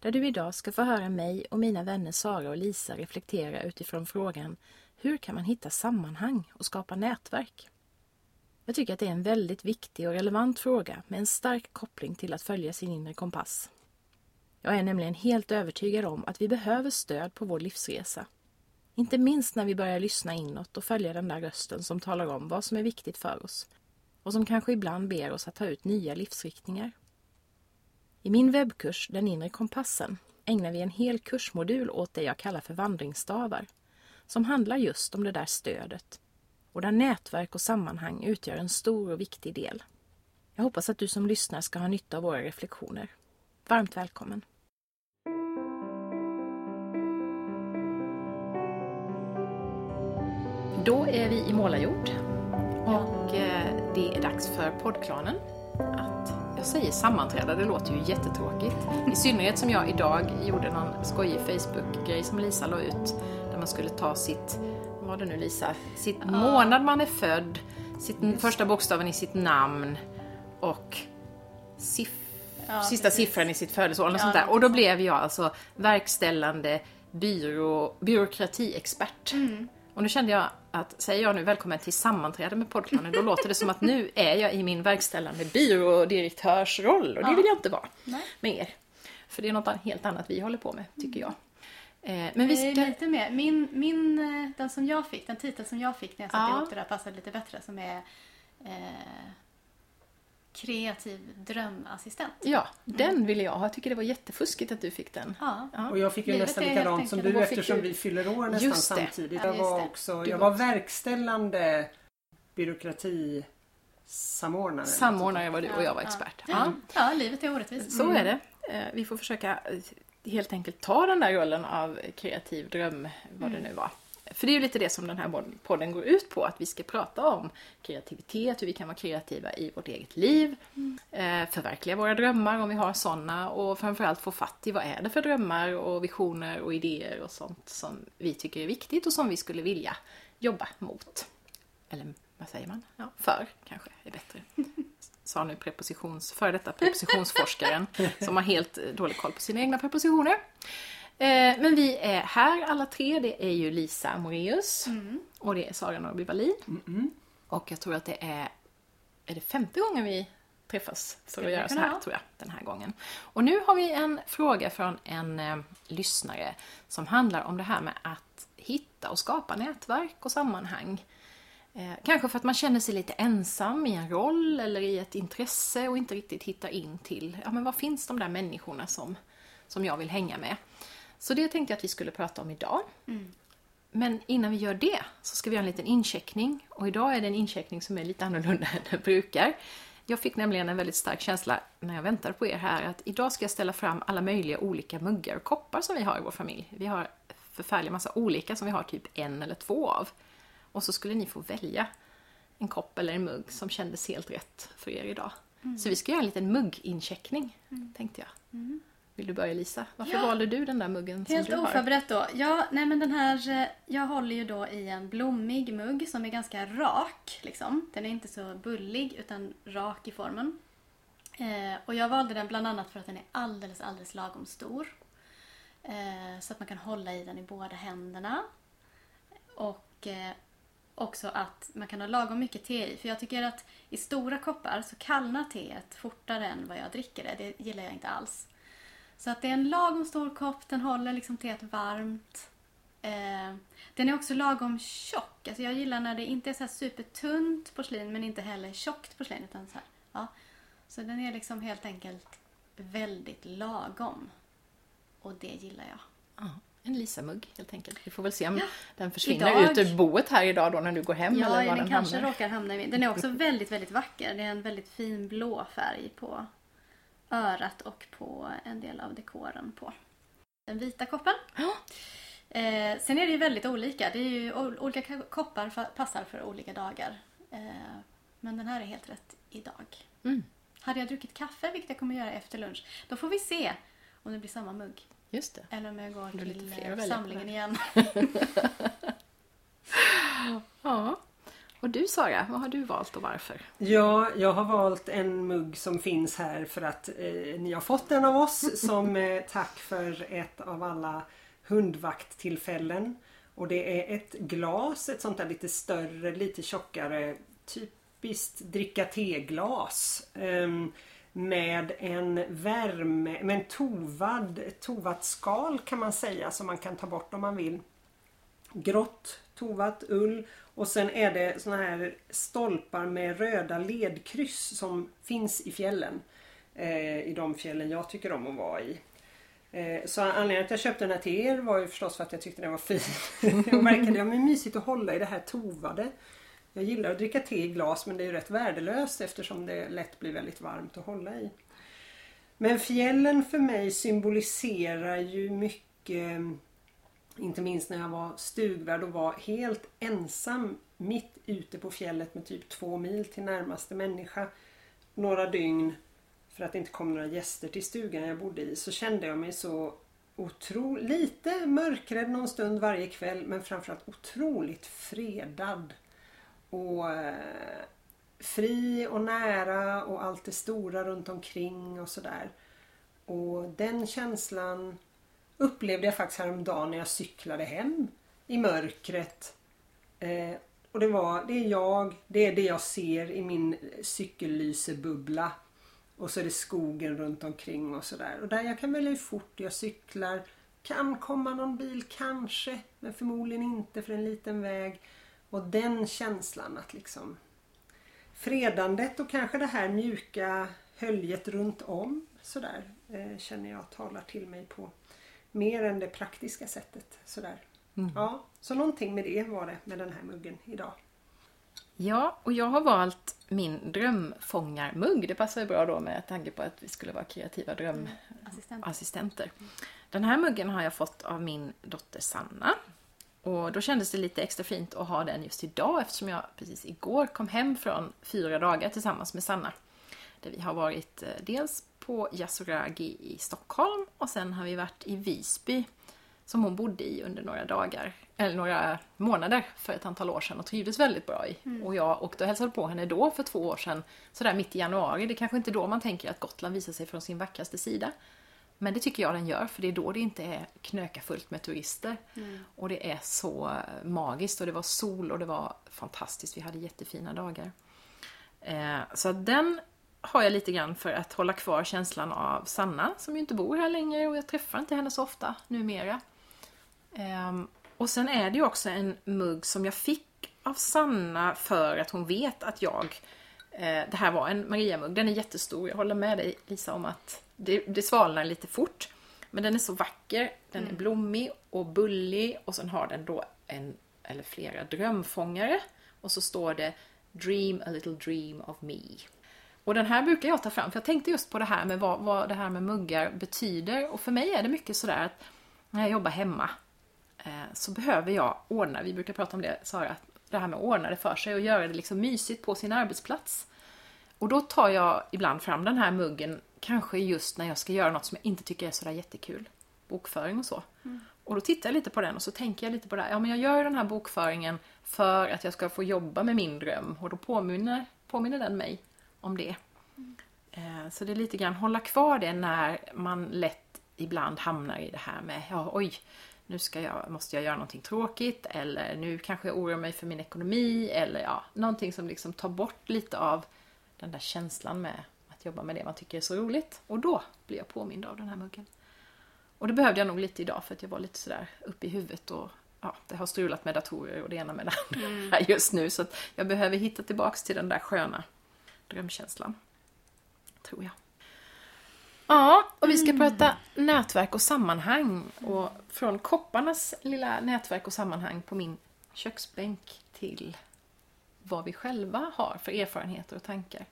där du idag ska få höra mig och mina vänner Sara och Lisa reflektera utifrån frågan Hur kan man hitta sammanhang och skapa nätverk? Jag tycker att det är en väldigt viktig och relevant fråga med en stark koppling till att följa sin inre kompass. Jag är nämligen helt övertygad om att vi behöver stöd på vår livsresa. Inte minst när vi börjar lyssna inåt och följa den där rösten som talar om vad som är viktigt för oss och som kanske ibland ber oss att ta ut nya livsriktningar. I min webbkurs Den inre kompassen ägnar vi en hel kursmodul åt det jag kallar för vandringsstavar som handlar just om det där stödet och där nätverk och sammanhang utgör en stor och viktig del. Jag hoppas att du som lyssnar ska ha nytta av våra reflektioner. Varmt välkommen! Då är vi i målarjord och eh, det är dags för poddklanen att jag säger sammanträda, det låter ju jättetråkigt. I synnerhet som jag idag gjorde någon skojig Facebook-grej som Lisa la ut där man skulle ta sitt, vad var det nu Lisa, sitt månad man är född, sitt första bokstaven i sitt namn och siff Ja, sista precis. siffran i sitt födelseår. Och, Ja, sånt där. något och då blev jag alltså verkställande byrå, byråkratiexpert. Mm. Och nu kände jag att, säger jag nu välkommen till sammanträde med poddklanen, då låter det som att nu är jag i min verkställande byrådirektörsroll och det vill jag inte vara Nej. med er. För det är något helt annat vi håller på med, tycker jag. Eh, Men vi ska... lite mer. Min, min, eh, den som jag fick, den titel som jag fick när jag satte Ja. ihop det där passade lite bättre som är eh, kreativ drömassistent. Ja, den ville jag ha. Jag tycker det var jättefuskigt att du fick den. Ja. Ja. Och jag fick ju Livet nästan likadant som du eftersom du? vi fyller år nästan Just det. samtidigt. Ja, Jag just var det. också, jag var var verkställande byråkratisamordnare. Samordnare var du och jag var Ja. expert. Ja. ja, livet är orättvist. Så är det. Eh, Vi får försöka eh, helt enkelt ta den där rollen av kreativ dröm, vad det nu var. För det är ju lite det som den här podden går ut på, att vi ska prata om kreativitet, hur vi kan vara kreativa i vårt eget liv, eh, förverkliga våra drömmar om vi har sådana och framförallt få fatt i vad är det för drömmar och visioner och idéer och sånt som vi tycker är viktigt och som vi skulle vilja jobba mot. Eller vad säger man? Ja, för kanske är bättre sa nu prepositions, före detta prepositionsforskaren som har helt eh, dålig koll på sina egna prepositioner. Eh, men vi är här alla tre. Det är ju Lisa Moreus Mm. och det är Sara Norrby Wallin. Mm-mm. Och jag tror att det är, är det femte gången vi träffas för att göra så här, tror jag, den här gången. Och nu har vi en fråga från en eh, lyssnare som handlar om det här med att hitta och skapa nätverk och sammanhang. Eh, kanske för att man känner sig lite ensam i en roll eller i ett intresse och inte riktigt hittar in till, ja men var finns de där människorna som, som jag vill hänga med? Så det tänkte jag att vi skulle prata om idag. Men innan vi gör det så ska vi göra en liten incheckning. Och idag är det en incheckning som är lite annorlunda än den brukar. Jag fick nämligen en väldigt stark känsla när jag väntade på er här att idag ska jag ställa fram alla möjliga olika muggar och koppar som vi har i vår familj. Vi har förfärliga massa olika som vi har typ en eller två av. Och så skulle ni få välja en kopp eller en mugg som kändes helt rätt för er idag. Så vi ska göra en liten muggincheckning, tänkte jag. Vill du börja Lisa? Varför Ja. valde du den där muggen som Helt du har? oförberett då. Ja, nej men den här, eh, jag håller ju då i en blommig mugg som är ganska rak. Liksom. Den är inte så bullig utan rak i formen. Eh, och jag valde den bland annat för att den är alldeles, alldeles lagom stor. Eh, så att man kan hålla i den i båda händerna. Och eh, också att man kan ha lagom mycket te i. För jag tycker att i stora koppar så kallnar teet fortare än vad jag dricker det. Det gillar jag inte alls. Så att det är en lagom stor kopp, den håller liksom teet varmt. Eh, den är också lagom tjock. Alltså jag gillar när det inte är så supertunt porslin men inte heller tjockt porslin. Utan så, här, ja. så den är liksom helt enkelt väldigt lagom. Och det gillar jag. Ja, en Lisa-mugg helt enkelt. Vi får väl se om Ja, den försvinner idag- ut ur boet här idag då när du går hem eller Ja, var den, den kanske hamnar. råkar hamna i min. Den är också väldigt, väldigt vacker. Det är en väldigt fin blå färg på örat och på en del av dekoren på. den vita koppen. Eh, sen är det ju väldigt olika. Det är ju olika ka- koppar fa- passar för olika dagar. Eh, men den här är helt rätt idag. Mm. Hade jag druckit kaffe, vilket jag kommer göra efter lunch, då får vi se om det blir samma mugg. Just det. Eller om jag går till eh, samlingen igen. Ja. Och du Sara, vad har du valt och varför? Ja, jag har valt en mugg som finns här för att eh, ni har fått den av oss som eh, tack för ett av alla hundvakttillfällen. Och det är ett glas, ett sånt där lite större, lite tjockare, typiskt dricka te-glas. ehm, med en värme, med en tovad, tovat skal kan man säga som man kan ta bort om man vill grått tovat ull och sen är det såna här stolpar med röda ledkryss som finns i fjällen. Eh, I de fjällen jag tycker om att vara i. Eh, så anledningen att jag köpte den här till er var ju förstås för att jag tyckte den var fin. jag märkte att det men mysigt att hålla i det här tovade. Jag gillar att dricka te i glas men det är ju rätt värdelöst eftersom det lätt blir väldigt varmt att hålla i. Men fjällen för mig symboliserar ju mycket inte minst när jag var stugvärd och var helt ensam mitt ute på fjället med typ två mil till närmaste människa. Några dygn för att det inte kom några gäster till stugan jag bodde i så kände jag mig så otroligt, lite mörkrädd någon stund varje kväll men framförallt otroligt fredad. Och eh, fri och nära och allt det stora runt omkring och sådär. Och den känslan upplevde jag faktiskt häromdagen när jag cyklade hem i mörkret. Eh, och det var, det är jag, det är det jag ser i min cykellysebubbla. Och så är det skogen runt omkring och sådär. Och där jag kan välja hur fort jag cyklar. Kan komma någon bil kanske, men förmodligen inte för en liten väg. Och den känslan att liksom fredandet och kanske det här mjuka höljet runt om sådär eh, känner jag talar till mig på mer än det praktiska sättet. Sådär. Ja, så någonting med det var det med den här muggen idag. Ja, och jag har valt min drömfångarmugg. Det passar ju bra då med tanke på att vi skulle vara kreativa Assistent. drömassistenter. Den här muggen har jag fått av min dotter Sanna. Och då kändes det lite extra fint att ha den just idag eftersom jag precis igår kom hem från fyra dagar tillsammans med Sanna. Där vi har varit eh, dels på Yasuragi i Stockholm och sen har vi varit i Visby som hon bodde i under några dagar, eller några månader för ett antal år sedan och trivdes väldigt bra i. Och jag åkte och hälsade på henne då för två år sedan, sådär mitt i januari. Det är kanske inte då man tänker att Gotland visar sig från sin vackraste sida. Men det tycker jag den gör, för det är då det inte är knöka fullt med turister. Och det är så magiskt och det var sol och det var fantastiskt. Vi hade jättefina dagar. Eh, så den har jag lite grann för att hålla kvar känslan av Sanna som ju inte bor här längre och jag träffar inte henne så ofta numera. Ehm, och sen är det ju också en mugg som jag fick av Sanna för att hon vet att jag eh, det här var en Maria-mugg, den är jättestor. Jag håller med dig Lisa om att det, det svalnar lite fort. Men den är så vacker, den är blommig och bullig och sen har den då en eller flera drömfångare. Och så står det Dream a little dream of me. Och den här brukar jag ta fram, för jag tänkte just på det här med vad, vad det här med muggar betyder. Och för mig är det mycket sådär att när jag jobbar hemma eh, så behöver jag ordna, vi brukar prata om det Sara, det här med att ordna det för sig och göra det liksom mysigt på sin arbetsplats. Och då tar jag ibland fram den här muggen, kanske just när jag ska göra något som jag inte tycker är sådär jättekul. Bokföring och så. Och då tittar jag lite på den och så tänker jag lite på det här. Ja, men jag gör den här bokföringen för att jag ska få jobba med min dröm. Och då påminner, påminner den mig om det. Eh, Så det är lite grann hålla kvar det när man lätt ibland hamnar i det här med ja, oj, nu ska jag, måste jag göra någonting tråkigt eller nu kanske jag oroar mig för min ekonomi eller ja, någonting som liksom tar bort lite av den där känslan med att jobba med det man tycker är så roligt. Och då blir jag påmind av den här muggen. Och det behövde jag nog lite idag för att jag var lite sådär uppe i huvudet och ja, det har strulat med datorer och det ena med det andra här just nu. Så att jag behöver hitta tillbaks till den där sköna drömkänslan. Tror jag. Ja, och vi ska prata nätverk och sammanhang. Och från kopparnas lilla nätverk och sammanhang på min köksbänk till vad vi själva har för erfarenheter och tankar.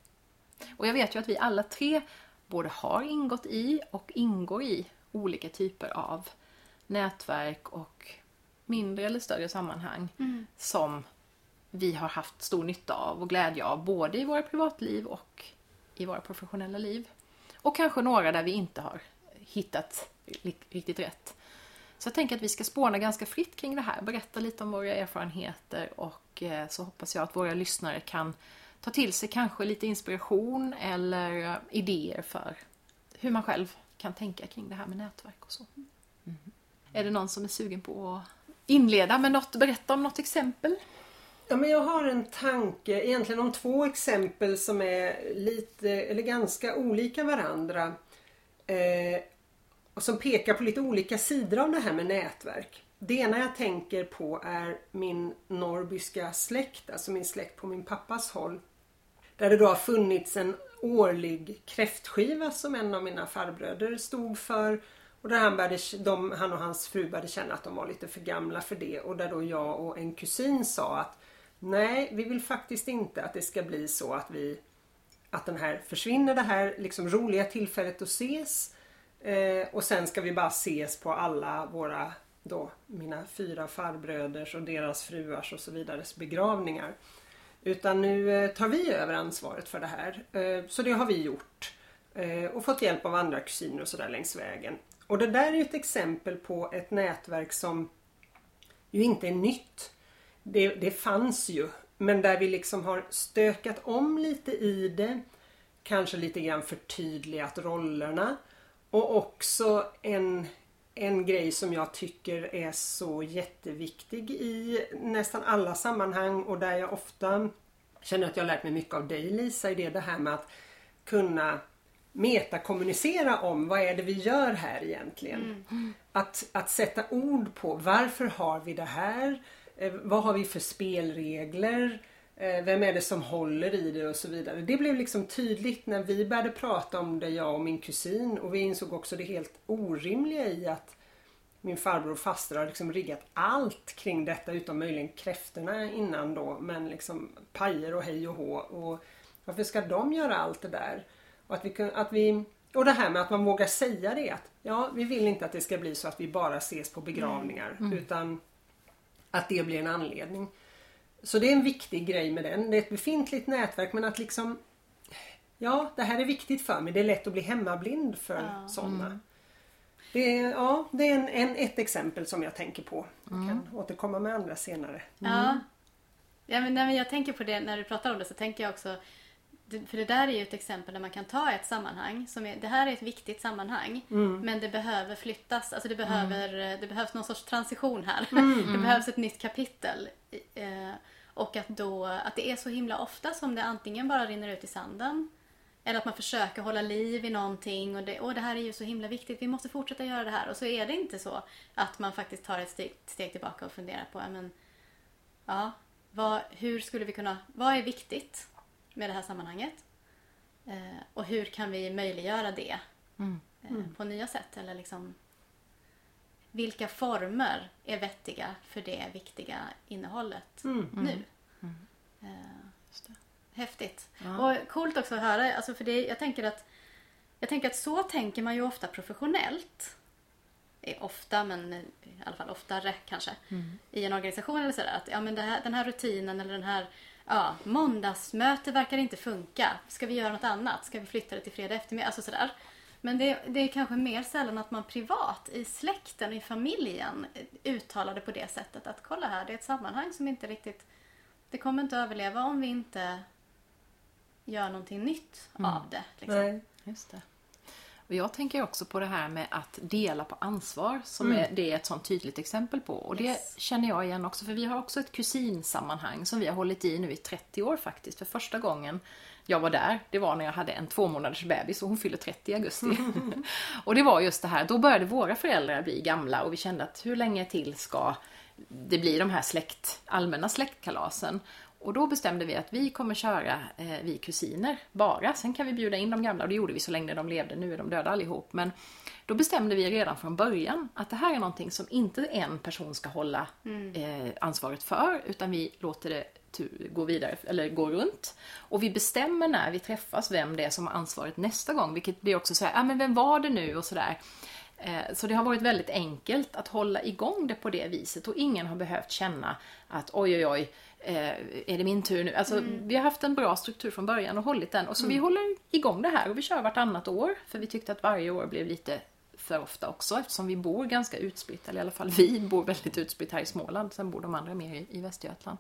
Och jag vet ju att vi alla tre både har ingått i och ingår i olika typer av nätverk och mindre eller större sammanhang som vi har haft stor nytta av och glädje av både i våra privatliv och i våra professionella liv. Och kanske några där vi inte har hittat riktigt rätt. Så jag tänker att vi ska spåna ganska fritt kring det här, berätta lite om våra erfarenheter och eh, så hoppas jag att våra lyssnare kan ta till sig kanske lite inspiration eller idéer för hur man själv kan tänka kring det här med nätverk och så. Mm. Är det någon som är sugen på att inleda med något, berätta om något exempel? Ja, men jag har en tanke egentligen om två exempel som är lite eller ganska olika varandra. Eh, och som pekar på lite olika sidor av det här med nätverk. Det ena jag tänker på är min norrbyska släkt, alltså min släkt på min pappas håll. Där det då har funnits en årlig kräftskiva som en av mina farbröder stod för. Och där han, började, de, han och hans fru började känna att de var lite för gamla för det. Och där då jag och en kusin sa att nej, vi vill faktiskt inte att det ska bli så att vi att den här försvinner det här liksom roliga tillfället att ses. Eh, och sen ska vi bara ses på alla våra då mina fyra farbröders och deras fruars och så vidares begravningar. Utan nu eh, tar vi över ansvaret för det här. Eh, så det har vi gjort. Eh, och fått hjälp av andra kusiner och sådär längs vägen. Och det där är ju ett exempel på ett nätverk som ju inte är nytt. Det, det fanns ju. Men där vi liksom har stökat om lite i det. Kanske lite grann förtydligat rollerna. Och också en, en grej som jag tycker är så jätteviktig i nästan alla sammanhang och där jag ofta känner att jag har lärt mig mycket av dig Lisa, det är det här med att kunna metakommunicera om vad är det vi gör här egentligen. Mm. Att, att sätta ord på varför har vi det här? Eh, vad har vi för spelregler? Eh, vem är det som håller i det och så vidare. Det blev liksom tydligt när vi började prata om det, jag och min kusin. Och vi insåg också det helt orimliga i att min farbror och faster har liksom riggat allt kring detta utom möjligen kräftorna innan då. Men liksom pajer och hej och hå. Och varför ska de göra allt det där? Och, att vi, att vi, och det här med att man vågar säga det. Att, ja, vi vill inte att det ska bli så att vi bara ses på begravningar. Mm. Utan att det blir en anledning. Så det är en viktig grej med den. Det är ett befintligt nätverk men att liksom Ja, det här är viktigt för mig. Det är lätt att bli hemmablind för ja. sådana. Mm. Det är, ja, det är en, en, ett exempel som jag tänker på. Jag mm. kan återkomma med andra senare. Mm. Ja. ja men när jag tänker på det när du pratar om det så tänker jag också för det där är ju ett exempel där man kan ta ett sammanhang. Som är, det här är ett viktigt sammanhang. Mm. Men det behöver flyttas. Alltså det, behöver, mm. det behövs någon sorts transition här. Mm. det behövs ett nytt kapitel. Eh, och att, då, att det är så himla ofta som det antingen bara rinner ut i sanden. Eller att man försöker hålla liv i någonting och det, och det här är ju så himla viktigt, vi måste fortsätta göra det här. Och så är det inte så att man faktiskt tar ett steg, steg tillbaka och funderar på, men, ja, vad, hur skulle vi kunna, vad är viktigt med det här sammanhanget? Eh, och hur kan vi möjliggöra det mm. Eh, på nya sätt? Eller liksom, vilka former är vettiga för det viktiga innehållet mm. nu? Mm. Eh, häftigt. Ja. Och coolt också att höra, alltså för det, jag tänker att jag tänker att så tänker man ju ofta professionellt. Ofta, men i alla fall oftare kanske. Mm. I en organisation eller sådär. Att ja, men här, den här rutinen eller den här ja, måndagsmöte verkar inte funka. Ska vi göra något annat? Ska vi flytta det till fredag eftermiddag? Alltså sådär. Men det, det, är kanske mer sällan att man privat i släkten, i familjen uttalar det på det sättet att kolla här, det är ett sammanhang som inte riktigt, det kommer inte överleva om vi inte gör någonting nytt mm. av det. Liksom. Nej, just det. Och jag tänker också på det här med att dela på ansvar som mm. är, det är ett sånt tydligt exempel på. Och yes. det känner jag igen också för vi har också ett kusinsammanhang som vi har hållit i nu i 30 år faktiskt. För första gången jag var där, det var när jag hade en två månaders bebis och hon fyller 30 i augusti. och det var just det här, då började våra föräldrar bli gamla och vi kände att hur länge till ska det bli de här släkt, allmänna släktkalasen? Och då bestämde vi att vi kommer köra eh, vi kusiner bara. Sen kan vi bjuda in de gamla och det gjorde vi så länge de levde. Nu är de döda allihop. Men då bestämde vi redan från början att det här är någonting som inte en person ska hålla mm. eh, ansvaret för utan vi låter det gå vidare, eller gå runt. Och vi bestämmer när vi träffas vem det är som har ansvaret nästa gång, vilket blir också så här, ja ah, men vem var det nu och sådär. Eh, Så det har varit väldigt enkelt att hålla igång det på det viset och ingen har behövt känna att oj oj oj, eh, är det min tur nu? Alltså vi har haft en bra struktur från början och hållit den och så vi håller igång det här och vi kör vartannat år för vi tyckte att varje år blev lite för ofta också eftersom vi bor ganska utspritt, eller i alla fall vi bor väldigt utspritt här i Småland, sen bor de andra mer i, i Västergötland.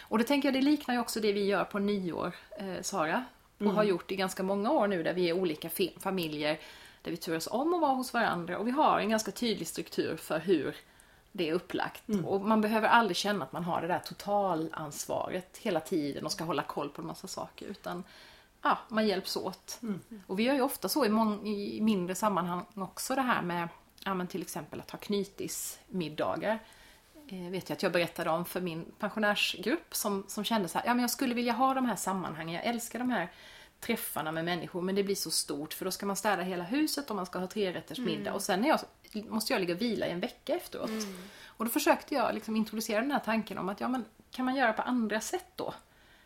Och det tänker jag, det liknar ju också det vi gör på nyår, eh, Sara. Och har gjort i ganska många år nu där vi är olika familjer. Där vi turas om att vara hos varandra och vi har en ganska tydlig struktur för hur det är upplagt. Och man behöver aldrig känna att man har det där totalansvaret hela tiden och ska hålla koll på en massa saker. Utan ja, man hjälps åt. Och vi gör ju ofta så i, mång- i mindre sammanhang också det här med ja, men till exempel att ha knytismiddagar eh, vet jag att jag berättade om för min pensionärsgrupp som, som kände så här, ja men jag skulle vilja ha de här sammanhangen, jag älskar de här träffarna med människor men det blir så stort för då ska man städa hela huset och man ska ha trerätters middag och sen är jag, måste jag ligga och vila i en vecka efteråt. Och då försökte jag liksom introducera den här tanken om att ja men kan man göra på andra sätt då?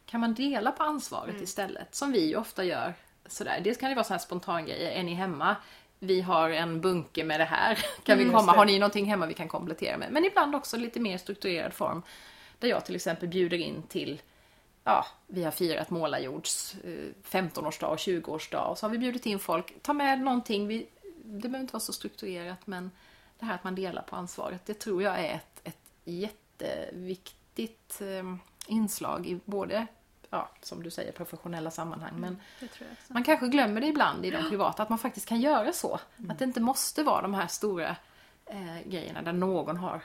Kan man dela på ansvaret istället? Som vi ju ofta gör. Sådär. Dels kan det vara sådana här spontangrejer. Är ni hemma? Vi har en bunke med det här. Kan vi komma? Har ni någonting hemma vi kan komplettera med? Men ibland också lite mer strukturerad form. Där jag till exempel bjuder in till Ja, vi har firat Målarjords eh, 15-årsdag och 20-årsdag och så har vi bjudit in folk. Ta med någonting. Vi, det behöver inte vara så strukturerat men det här att man delar på ansvaret. Det tror jag är ett, ett jätteviktigt eh, inslag i både, ja, som du säger, professionella sammanhang. Men jag också. man kanske glömmer det ibland i de privata, att man faktiskt kan göra så. Att det inte måste vara de här stora eh, grejerna där någon har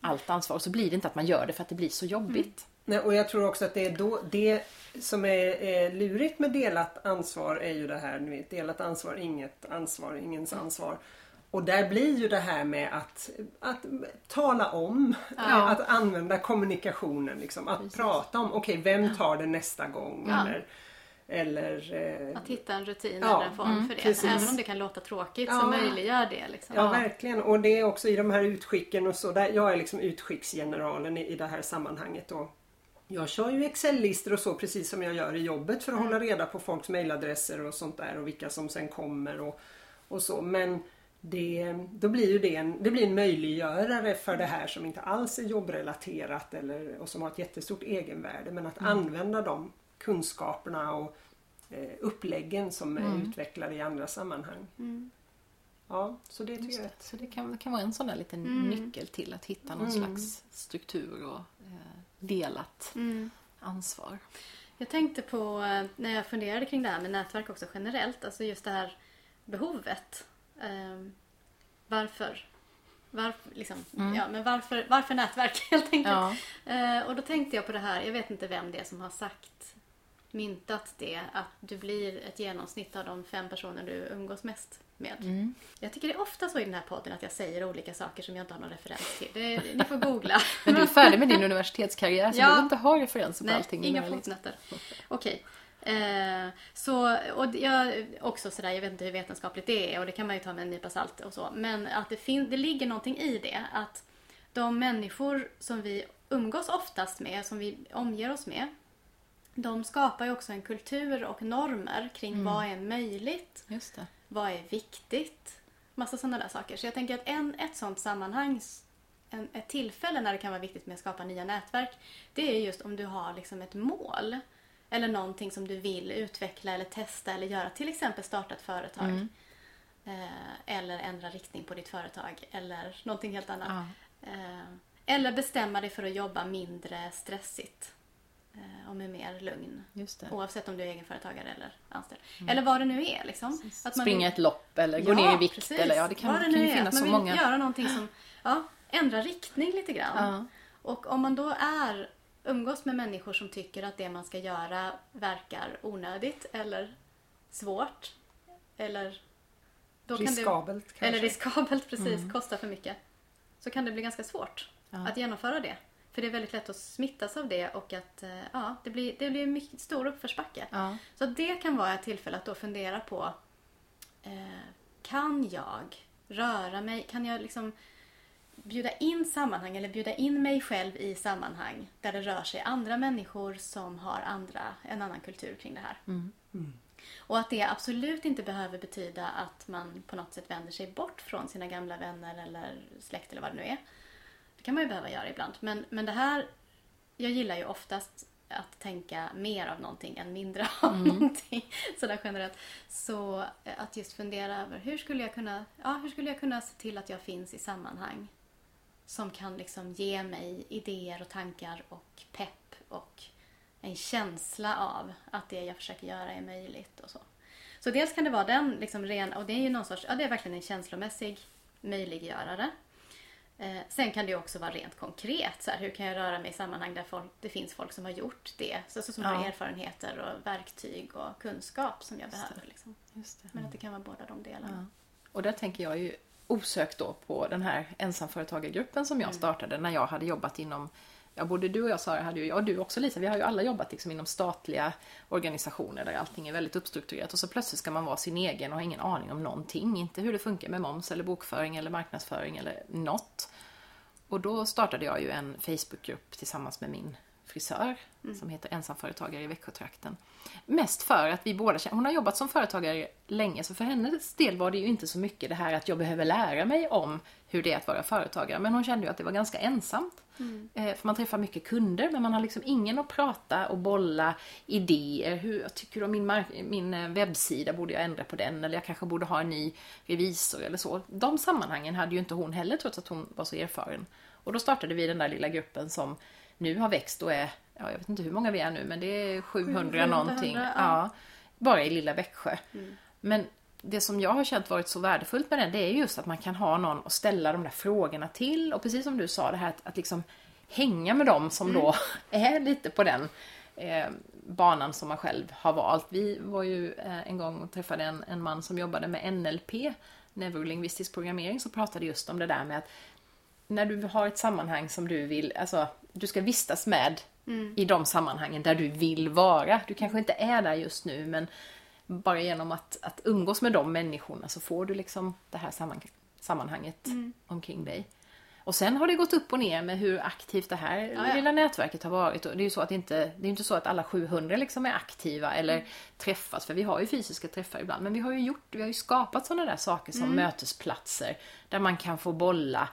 allt ansvar. Och så blir det inte att man gör det för att det blir så jobbigt. Nej, och jag tror också att det är då det som är, är lurigt med delat ansvar är ju det här, ni vet, delat ansvar, inget ansvar, ingens ansvar. Och där blir ju det här med att, att tala om, Ja. att använda kommunikationen. Liksom, att prata om, okej vem tar det nästa gång? Ja. Eller, eller eh, Att hitta en rutin Ja, eller en form för det. precis. Även om det kan låta tråkigt Ja. så möjliggör det. Liksom. Ja, verkligen. Och det är också i de här utskicken och så. Där jag är liksom utskicksgeneralen i, i det här sammanhanget. Och jag kör ju Excel-listor och så precis som jag gör i jobbet för att hålla reda på folks mejladresser och sånt där och vilka som sen kommer och, och så. Men det, då blir ju det en, det blir en möjliggörare för det här som inte alls är jobbrelaterat eller, och som har ett jättestort egenvärde. Men att använda de kunskaperna och eh, uppläggen som är utvecklade i andra sammanhang. Ja, så det tycker jag. Så det kan, kan vara en sån där liten Mm. nyckel till att hitta någon slags struktur och eh, delat Mm. ansvar. Jag tänkte på eh, när jag funderade kring det här med nätverk också generellt. Alltså just det här behovet. Ehm, varför? Varför, liksom, ja, men varför, varför nätverk helt enkelt? Ja. Eh, och då tänkte jag på det här, jag vet inte vem det är som har sagt, myntat det, att du blir ett genomsnitt av de fem personer du umgås mest med. Mm. Jag tycker det är ofta så i den här podden att jag säger olika saker som jag inte har någon referens till. Det, ni får googla. Men du är färdig med din universitetskarriär så Ja. du inte ha referenser på Nej, allting. inga lite- fotnötter. Okej. Eh, så, och jag, också sådär, jag vet inte hur vetenskapligt det är och det kan man ju ta med en nypa salt och så. Men att det, fin- det ligger någonting i det. Att de människor som vi umgås oftast med, som vi omger oss med. De skapar ju också en kultur och normer kring vad är möjligt, Just det. Vad är viktigt. Massa sådana där saker. Så jag tänker att en, ett sånt sammanhang, en, ett tillfälle när det kan vara viktigt med att skapa nya nätverk, det är just om du har liksom ett mål. Eller någonting som du vill utveckla eller testa eller göra. Till exempel starta ett företag. Eh, eller ändra riktning på ditt företag. Eller någonting helt annat. Ja. Eh, eller bestämma dig för att jobba mindre stressigt. Eh, och med mer lugn. Just det. Oavsett om du är egenföretagare eller anställd. Eller vad det nu är. Liksom. Att man Springa vill- ett lopp eller gå ner i vikt. precis. Eller, ja, det kan, Vad kan nu ju är, att finnas man så vill många. göra någonting som ja, ändrar riktning lite grann. Ja. Och om man då är umgås med människor som tycker att det man ska göra verkar onödigt eller svårt eller då kan Riskabelt det, kanske. eller riskabelt, precis, kostar för mycket. Så kan det bli ganska svårt Ja. att genomföra det. För det är väldigt lätt att smittas av det och att eh, ja, det blir, det blir en mycket stor uppförsbacke. Ja. Så det kan vara ett tillfälle att då fundera på eh, Kan jag röra mig? Kan jag liksom bjuda in sammanhang eller bjuda in mig själv i sammanhang där det rör sig andra människor som har andra, en annan kultur kring det här? Mm. Och att det absolut inte behöver betyda att man på något sätt vänder sig bort från sina gamla vänner eller släkt eller vad det nu är. Det kan man ju behöva göra ibland. Men, men det här, jag gillar ju oftast att tänka mer av någonting än mindre av mm. någonting. Sådär generellt. Så eh, att just fundera över hur skulle jag kunna, ja, hur skulle jag kunna se till att jag finns i sammanhang som kan liksom ge mig idéer och tankar och pepp och en känsla av att det jag försöker göra är möjligt och så. Så dels kan det vara den liksom ren, och det är ju någon sorts, ja det är verkligen en känslomässig möjliggörare. Eh, sen kan det också vara rent konkret. Så här, hur kan jag röra mig i sammanhang där folk, det finns folk som har gjort det? Så, så som ja. har erfarenheter och verktyg och kunskap som jag Just behöver. Liksom. Men att det kan vara båda de delarna. Ja. Och där tänker jag ju osökt då på den här ensamföretagargruppen som jag mm. startade när jag hade jobbat inom Ja, både du och jag Sara, hade ju, och du också Lisa, vi har ju alla jobbat liksom inom statliga organisationer där allting är väldigt uppstrukturerat och så plötsligt ska man vara sin egen och ha ingen aning om någonting. Inte hur det funkar med moms eller bokföring eller marknadsföring eller något. Och då startade jag ju en Facebookgrupp tillsammans med min frisör mm. som heter ensamföretagare i Växjötrakten. Mest för att vi båda hon har jobbat som företagare länge så för hennes del var det ju inte så mycket det här att jag behöver lära mig om hur det är att vara företagare. Men hon kände ju att det var ganska ensamt. Mm. Eh, för man träffar mycket kunder men man har liksom ingen att prata och bolla idéer. Hur jag tycker du om min, min eh, webbsida, borde jag ändra på den? Eller jag kanske borde ha en ny revisor eller så. De sammanhangen hade ju inte hon heller trots att hon var så erfaren. Och då startade vi den där lilla gruppen som nu har växt och är, ja, jag vet inte hur många vi är nu, men det är 700, 700 någonting. Ja. ja. bara i lilla Växjö. Mm. Men det som jag har känt varit så värdefullt med den, det är just att man kan ha någon att ställa de där frågorna till. Och precis som du sa, det här att, att liksom hänga med dem som mm. då är lite på den eh, banan som man själv har valt. Vi var ju eh, en gång och träffade en, en man som jobbade med NLP, neurolingvistisk programmering, som pratade just om det där med att när du har ett sammanhang som du vill, alltså du ska vistas med mm. i de sammanhangen där du vill vara. Du kanske inte är där just nu men bara genom att, att umgås med de människorna så får du liksom det här sammanhanget mm. omkring dig. Och sen har det gått upp och ner med hur aktivt det här ja, ja. lilla nätverket har varit. Och det är ju så att inte, det är inte så att alla 700 liksom är aktiva eller mm. träffas, för vi har ju fysiska träffar ibland. Men vi har ju gjort, vi har ju skapat sådana där saker som mm. mötesplatser där man kan få bolla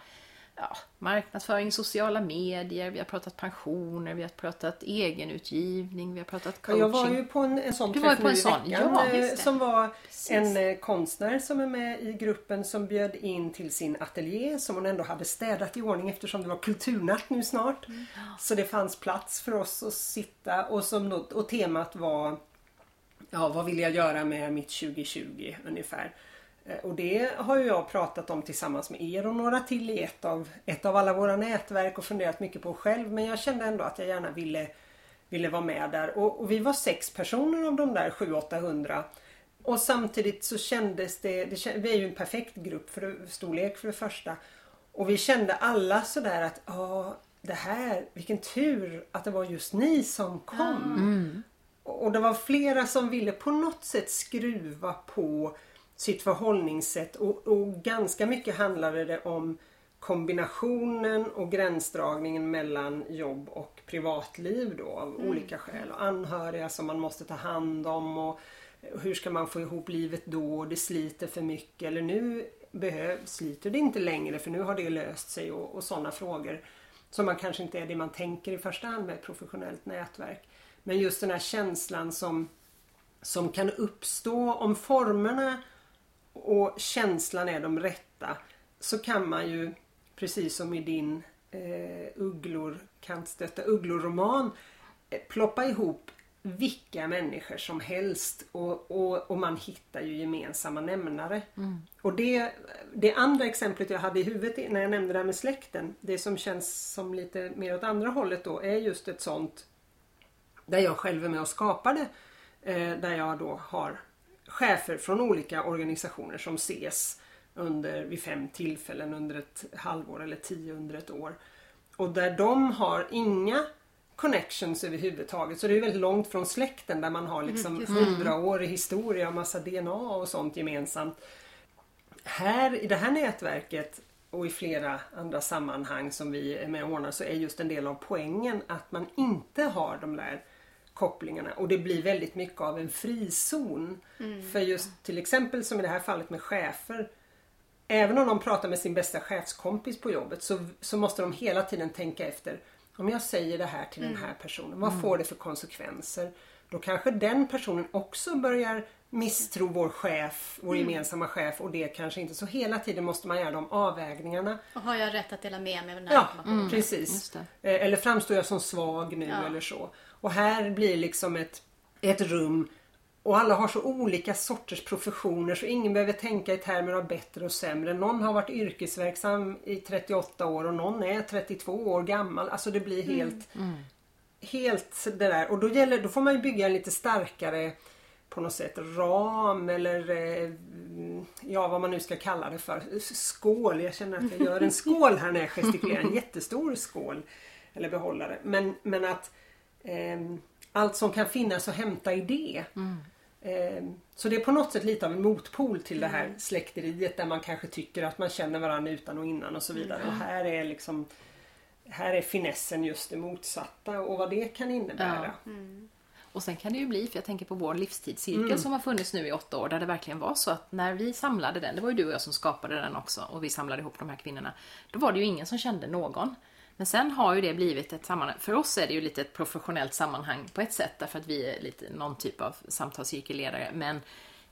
ja, marknadsföring, sociala medier, vi har pratat pensioner, vi har pratat egenutgivning, vi har pratat coaching. Jag var ju på en, en sån du träff nu i veckan ja, eh, som var Precis. en eh, konstnär som är med i gruppen som bjöd in till sin ateljé som hon ändå hade städat i ordning eftersom det var kulturnatt nu snart. Mm. Så det fanns plats för oss att sitta och, som, och temat var Ja, vad vill jag göra med mitt 2020 ungefär. Eh, och det har ju jag pratat om tillsammans med er och några till i ett av, ett av alla våra nätverk och funderat mycket på själv. Men jag kände ändå att jag gärna ville, ville vara med där. Och, och vi var sex personer av de där 700-800. Och samtidigt så kändes det, det, vi är ju en perfekt grupp för storlek för det första. Och vi kände alla sådär att ja, det här, vilken tur att det var just ni som kom. Mm. Och det var flera som ville på något sätt skruva på sitt förhållningssätt och, och ganska mycket handlade det om kombinationen och gränsdragningen mellan jobb och privatliv då av mm. olika skäl. Och anhöriga som man måste ta hand om och hur ska man få ihop livet då? Det sliter för mycket eller nu behöv, sliter det inte längre för nu har det löst sig och, och sådana frågor som man kanske inte är det man tänker i första hand med ett professionellt nätverk. Men just den här känslan som, som kan uppstå om formerna och känslan är de rätta så kan man ju precis som i din eh, ugglor, kantstötta ugglor-roman eh, ploppa ihop vilka människor som helst och, och, och man hittar ju gemensamma nämnare. Mm. Och det, det andra exemplet jag hade i huvudet när jag nämnde det här med släkten, det som känns som lite mer åt andra hållet då, är just ett sånt där jag själv är med och skapade. Eh, där jag då har chefer från olika organisationer som ses under, vid fem tillfällen under ett halvår eller tio under ett år. Och där de har inga connections överhuvudtaget. Så det är väldigt långt från släkten där man har liksom mm, hundraårig historia och massa DNA och sånt gemensamt. Här i det här nätverket och i flera andra sammanhang som vi är med och ordnar så är just en del av poängen att man inte har de där kopplingarna och det blir väldigt mycket av en frizon. För just till exempel som i det här fallet med chefer. Även om de pratar med sin bästa chefskompis på jobbet så, så måste de hela tiden tänka efter. Om jag säger det här till den här personen, vad får det för konsekvenser? Då kanske den personen också börjar misstro vår chef, vår gemensamma chef och det kanske inte. Så hela tiden måste man göra de avvägningarna. Och har jag rätt att dela med mig av den här Ja, informationen? precis. just det. Eh, Eller framstår jag som svag nu Ja. eller så. Och här blir liksom ett, ett rum och alla har så olika sorters professioner så ingen behöver tänka i termer av bättre och sämre. Någon har varit yrkesverksam i 38 år och någon är 32 år gammal. Alltså det blir helt, helt det där. Och då, gäller, då får man ju bygga en lite starkare på något sätt ram eller eh, ja vad man nu ska kalla det för. Skål. Jag känner att jag gör en skål här när jag gestikulerar. En jättestor skål. Eller behållare. Men, men att ehm, allt som kan finnas att hämta i det. Ehm, så det är på något sätt lite av en motpol till det här släkteriet där man kanske tycker att man känner varandra utan och innan och så vidare. Och här är liksom här är finessen just det motsatta och vad det kan innebära. Och sen kan det ju bli, för jag tänker på vår livstidscirkel Mm. som har funnits nu i åtta år, där det verkligen var så att när vi samlade den, det var ju du och jag som skapade den också, och vi samlade ihop de här kvinnorna, då var det ju ingen som kände någon. Men sen har ju det blivit ett sammanhang, för oss är det ju lite ett professionellt sammanhang på ett sätt, därför att vi är lite någon typ av samtalscirkelledare, men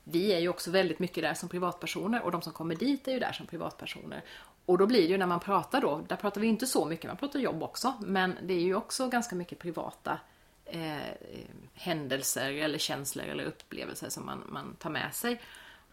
vi är ju också väldigt mycket där som privatpersoner och de som kommer dit är ju där som privatpersoner. Och då blir det ju när man pratar då, där pratar vi inte så mycket, man pratar jobb också, men det är ju också ganska mycket privata eh, händelser eller känslor eller upplevelser som man, man tar med sig.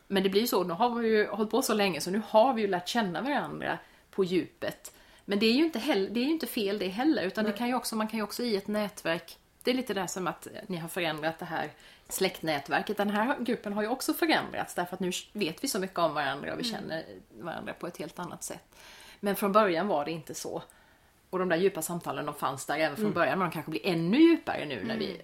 Men det blir ju så, nu har vi ju hållit på så länge så nu har vi ju lärt känna varandra på djupet. Men det är ju inte, heller, det är inte fel det heller, utan det kan ju också, man kan ju också i ett nätverk, det är lite det som att ni har förändrat det här släktnätverket. Den här gruppen har ju också förändrats därför att nu vet vi så mycket om varandra och vi känner varandra på ett helt annat sätt. Men från början var det inte så. Och de där djupa samtalen de fanns där även från början men de kanske blir ännu djupare nu när vi,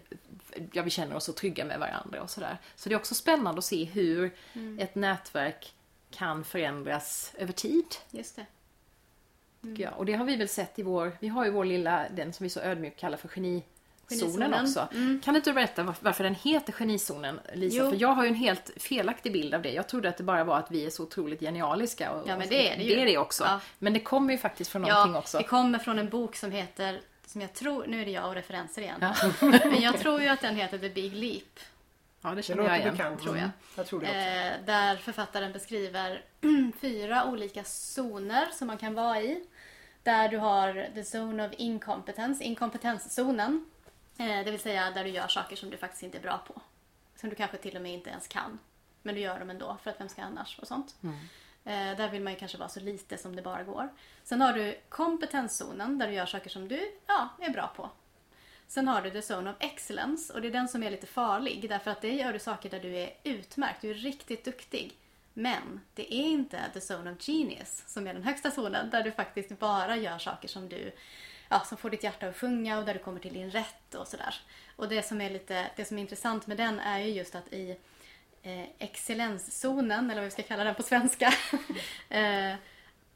ja, vi känner oss så trygga med varandra och sådär. Så det är också spännande att se hur ett nätverk kan förändras över tid. Just det. Jag. Och det har vi väl sett i vår, vi har ju vår lilla, den som vi så ödmjukt kallar för genizonen Genizonen. också. Kan inte du berätta var- varför den heter genizonen Lisa? Jo. För jag har ju en helt felaktig bild av det. Jag trodde att det bara var att vi är så otroligt genialiska. Och, Ja, men det är det ju. Det är det också. Ja. Men det kommer ju faktiskt från någonting Ja, också. det kommer från en bok som heter, som jag tror, nu är det jag och referenser igen. Ja. Men jag tror ju att den heter The Big Leap. Ja, det Det känner jag låter igen. bekant. tror jag. Mm, jag tror det. Eh, där författaren beskriver fyra olika zoner som man kan vara i. Där du har the zone of incompetence, inkompetenszonen. Eh, det vill säga där du gör saker som du faktiskt inte är bra på. Som du kanske till och med inte ens kan. Men du gör dem ändå, för att vem ska annars? Och sånt. Eh, där vill man ju kanske vara så lite som det bara går. Sen har du kompetenszonen där du gör saker som du ja, är bra på. Sen har du the zone of excellence och det är den som är lite farlig därför att det gör du saker där du är utmärkt, du är riktigt duktig. Men det är inte the zone of genius som är den högsta zonen där du faktiskt bara gör saker som du ja, som får ditt hjärta att sjunga och där du kommer till din rätt och sådär. Och det som är lite, det som är intressant med den är ju just att i eh, excellenszonen, eller vad vi ska kalla den på svenska. eh,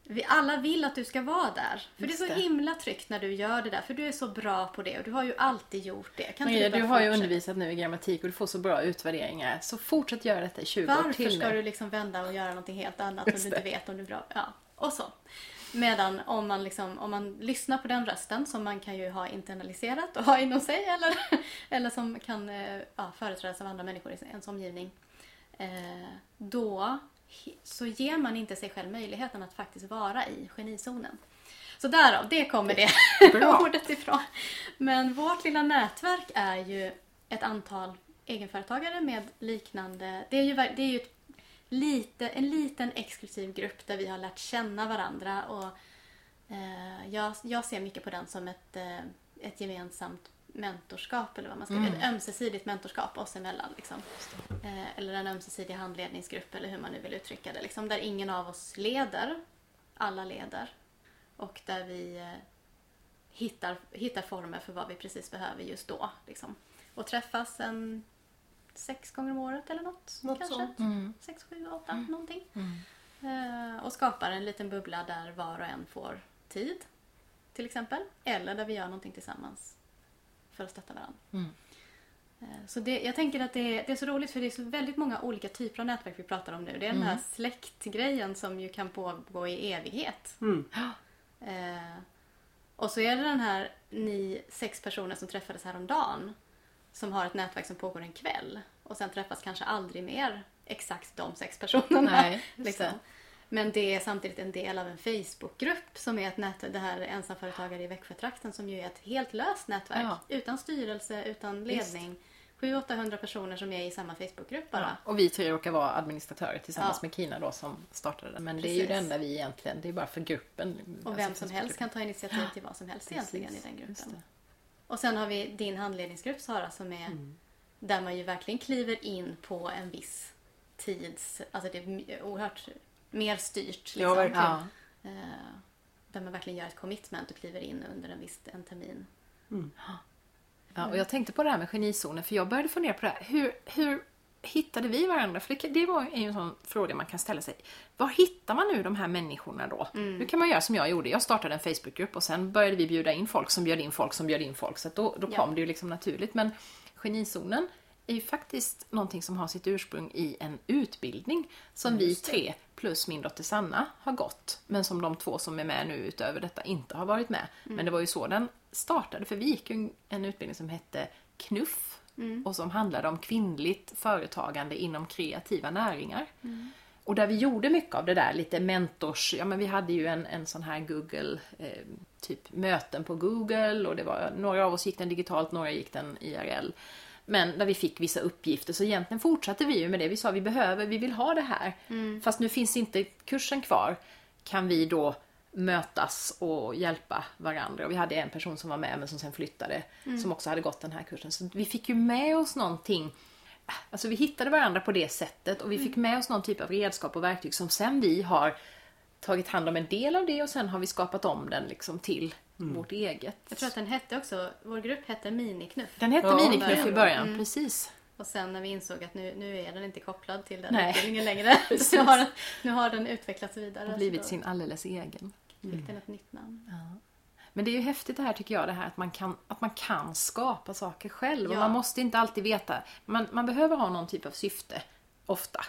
vi alla vill att du ska vara där. För Just det är så himla tryggt när du gör det där. För du är så bra på det och du har ju alltid gjort det. Kan Maria, bara du har ju undervisat nu i grammatik och du får så bra utvärderingar. Så fortsätt göra detta i 20 år Varför till ska nu. du liksom vända och göra någonting helt annat om du inte vet om du är bra? Ja, och så. Medan om man, liksom, om man lyssnar på den rösten som man kan ju ha internaliserat och ha inom sig eller, eller som kan eh, ja, företrädas av andra människor i ens omgivning. Eh, då så ger man inte sig själv möjligheten att faktiskt vara i genizonen. Så därav, det kommer det ordet ifrån. Men vårt lilla nätverk är ju ett antal egenföretagare med liknande... Det är ju, det är ju ett lite, en liten exklusiv grupp där vi har lärt känna varandra. Och eh, jag, jag ser mycket på den som ett, eh, ett gemensamt mentorskap eller vad man ska säga. Ett ömsesidigt mentorskap oss emellan. Liksom. Eh, eller en ömsesidig handledningsgrupp eller hur man nu vill uttrycka det. Liksom, där ingen av oss leder. Alla leder. Och där vi eh, hittar, hittar former för vad vi precis behöver just då. Liksom. Och träffas en sex gånger om året eller något. Något kanske. sånt. Mm. Sex, sju, åtta, någonting. Eh, och skapar en liten bubbla där var och en får tid. Till exempel. Eller där vi gör någonting tillsammans för att stötta varandra. Mm. Eh, Så det, jag tänker att det är, det är så roligt för det är så väldigt många olika typer av nätverk vi pratar om nu. Det är den här släktgrejen som ju kan pågå i evighet. Mm. Eh, och så är det den här ni sex personer som träffades häromdagen. Som har ett nätverk som pågår en kväll. Och sen träffas kanske aldrig mer exakt de sex personerna. Nej, liksom. Men det är samtidigt en del av en Facebookgrupp som är ett nät, det här ensamföretagare i Växjötrakten som ju är ett helt löst nätverk. Ja. Utan styrelse, utan ledning. 700-800 personer som är i samma Facebookgrupp bara. Och vi tre råkar vara administratörer tillsammans Ja. med Kina då som startade den. Men det är ju Precis. det enda vi egentligen, det är bara för gruppen. Och vem Alltså, som helst kan ta initiativ till vad som helst egentligen i Precis, den just gruppen. Och sen har vi din handledningsgrupp Sara som är Mm. där man ju verkligen kliver in på en viss tids... Alltså det är oerhört mer styrt. Liksom. Ja, verkligen. Ja. Eh, där man verkligen gör ett commitment och kliver in under en viss en termin. Ja, och jag tänkte på det här med genizoner för jag började fundera på det här. Hur, hur hittade vi varandra? För det, det var ju en sån fråga man kan ställa sig. Var hittar man nu de här människorna då? Hur kan man göra som jag gjorde? Jag startade en Facebookgrupp och sen började vi bjuda in folk som bjöd in folk som bjöd in folk. Så att då, då Ja. kom det ju liksom naturligt. Men genizonen är ju faktiskt någonting som har sitt ursprung i en utbildning som vi tre plus min dotter Sanna har gått. Men som de två som är med nu utöver detta inte har varit med. Men det var ju så den startade. För vi gick ju en utbildning som hette KNUFF och som handlade om kvinnligt företagande inom kreativa näringar. Och där vi gjorde mycket av det där, lite mentors, ja men vi hade ju en, en sån här Google, eh, typ möten på Google och det var, några av oss gick den digitalt, några gick den IRL. Men där vi fick vissa uppgifter, så egentligen fortsatte vi ju med det. Vi sa vi behöver, vi vill ha det här. Fast nu finns inte kursen kvar. Kan vi då mötas och hjälpa varandra. Och vi hade en person som var med men som sen flyttade, som också hade gått den här kursen. Så vi fick ju med oss någonting Alltså vi hittade varandra på det sättet och vi fick med oss någon typ av redskap och verktyg som sen vi har tagit hand om en del av det och sen har vi skapat om den liksom till vårt eget. Jag tror att den hette också, vår grupp hette Miniknuff. Den hette Ja, Miniknuff i början. början, precis. Och sen när vi insåg att nu, nu är den inte kopplad till den Nej. utbildningen längre. så nu har, den, nu har den utvecklats vidare. Och blivit sin alldeles egen. fick den ett nytt namn. Men det är ju häftigt det här tycker jag, det här att man kan, att man kan skapa saker själv. Och Ja. man måste inte alltid veta. Man, man behöver ha någon typ av syfte, ofta.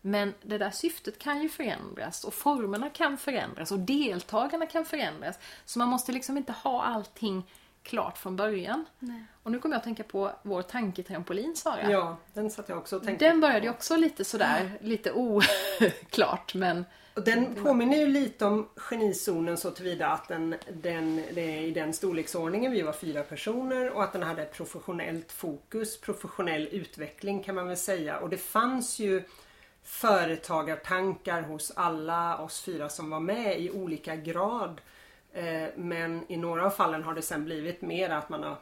Men det där syftet kan ju förändras och formerna kan förändras och deltagarna kan förändras. Så man måste liksom inte ha allting klart från början. Nej. Och nu kommer jag att tänka på vår tanketrampolin Sara. Ja, den satt jag också och tänkte Den började ju också lite sådär, lite oklart men Och den påminner ju lite om genizonen så tillvida att den, den, det är i den storleksordningen. Vi var fyra personer och att den hade professionellt fokus, professionell utveckling kan man väl säga. Och det fanns ju företagartankar hos alla oss fyra som var med i olika grad. Eh, Men i några av fallen har det sen blivit mer att man har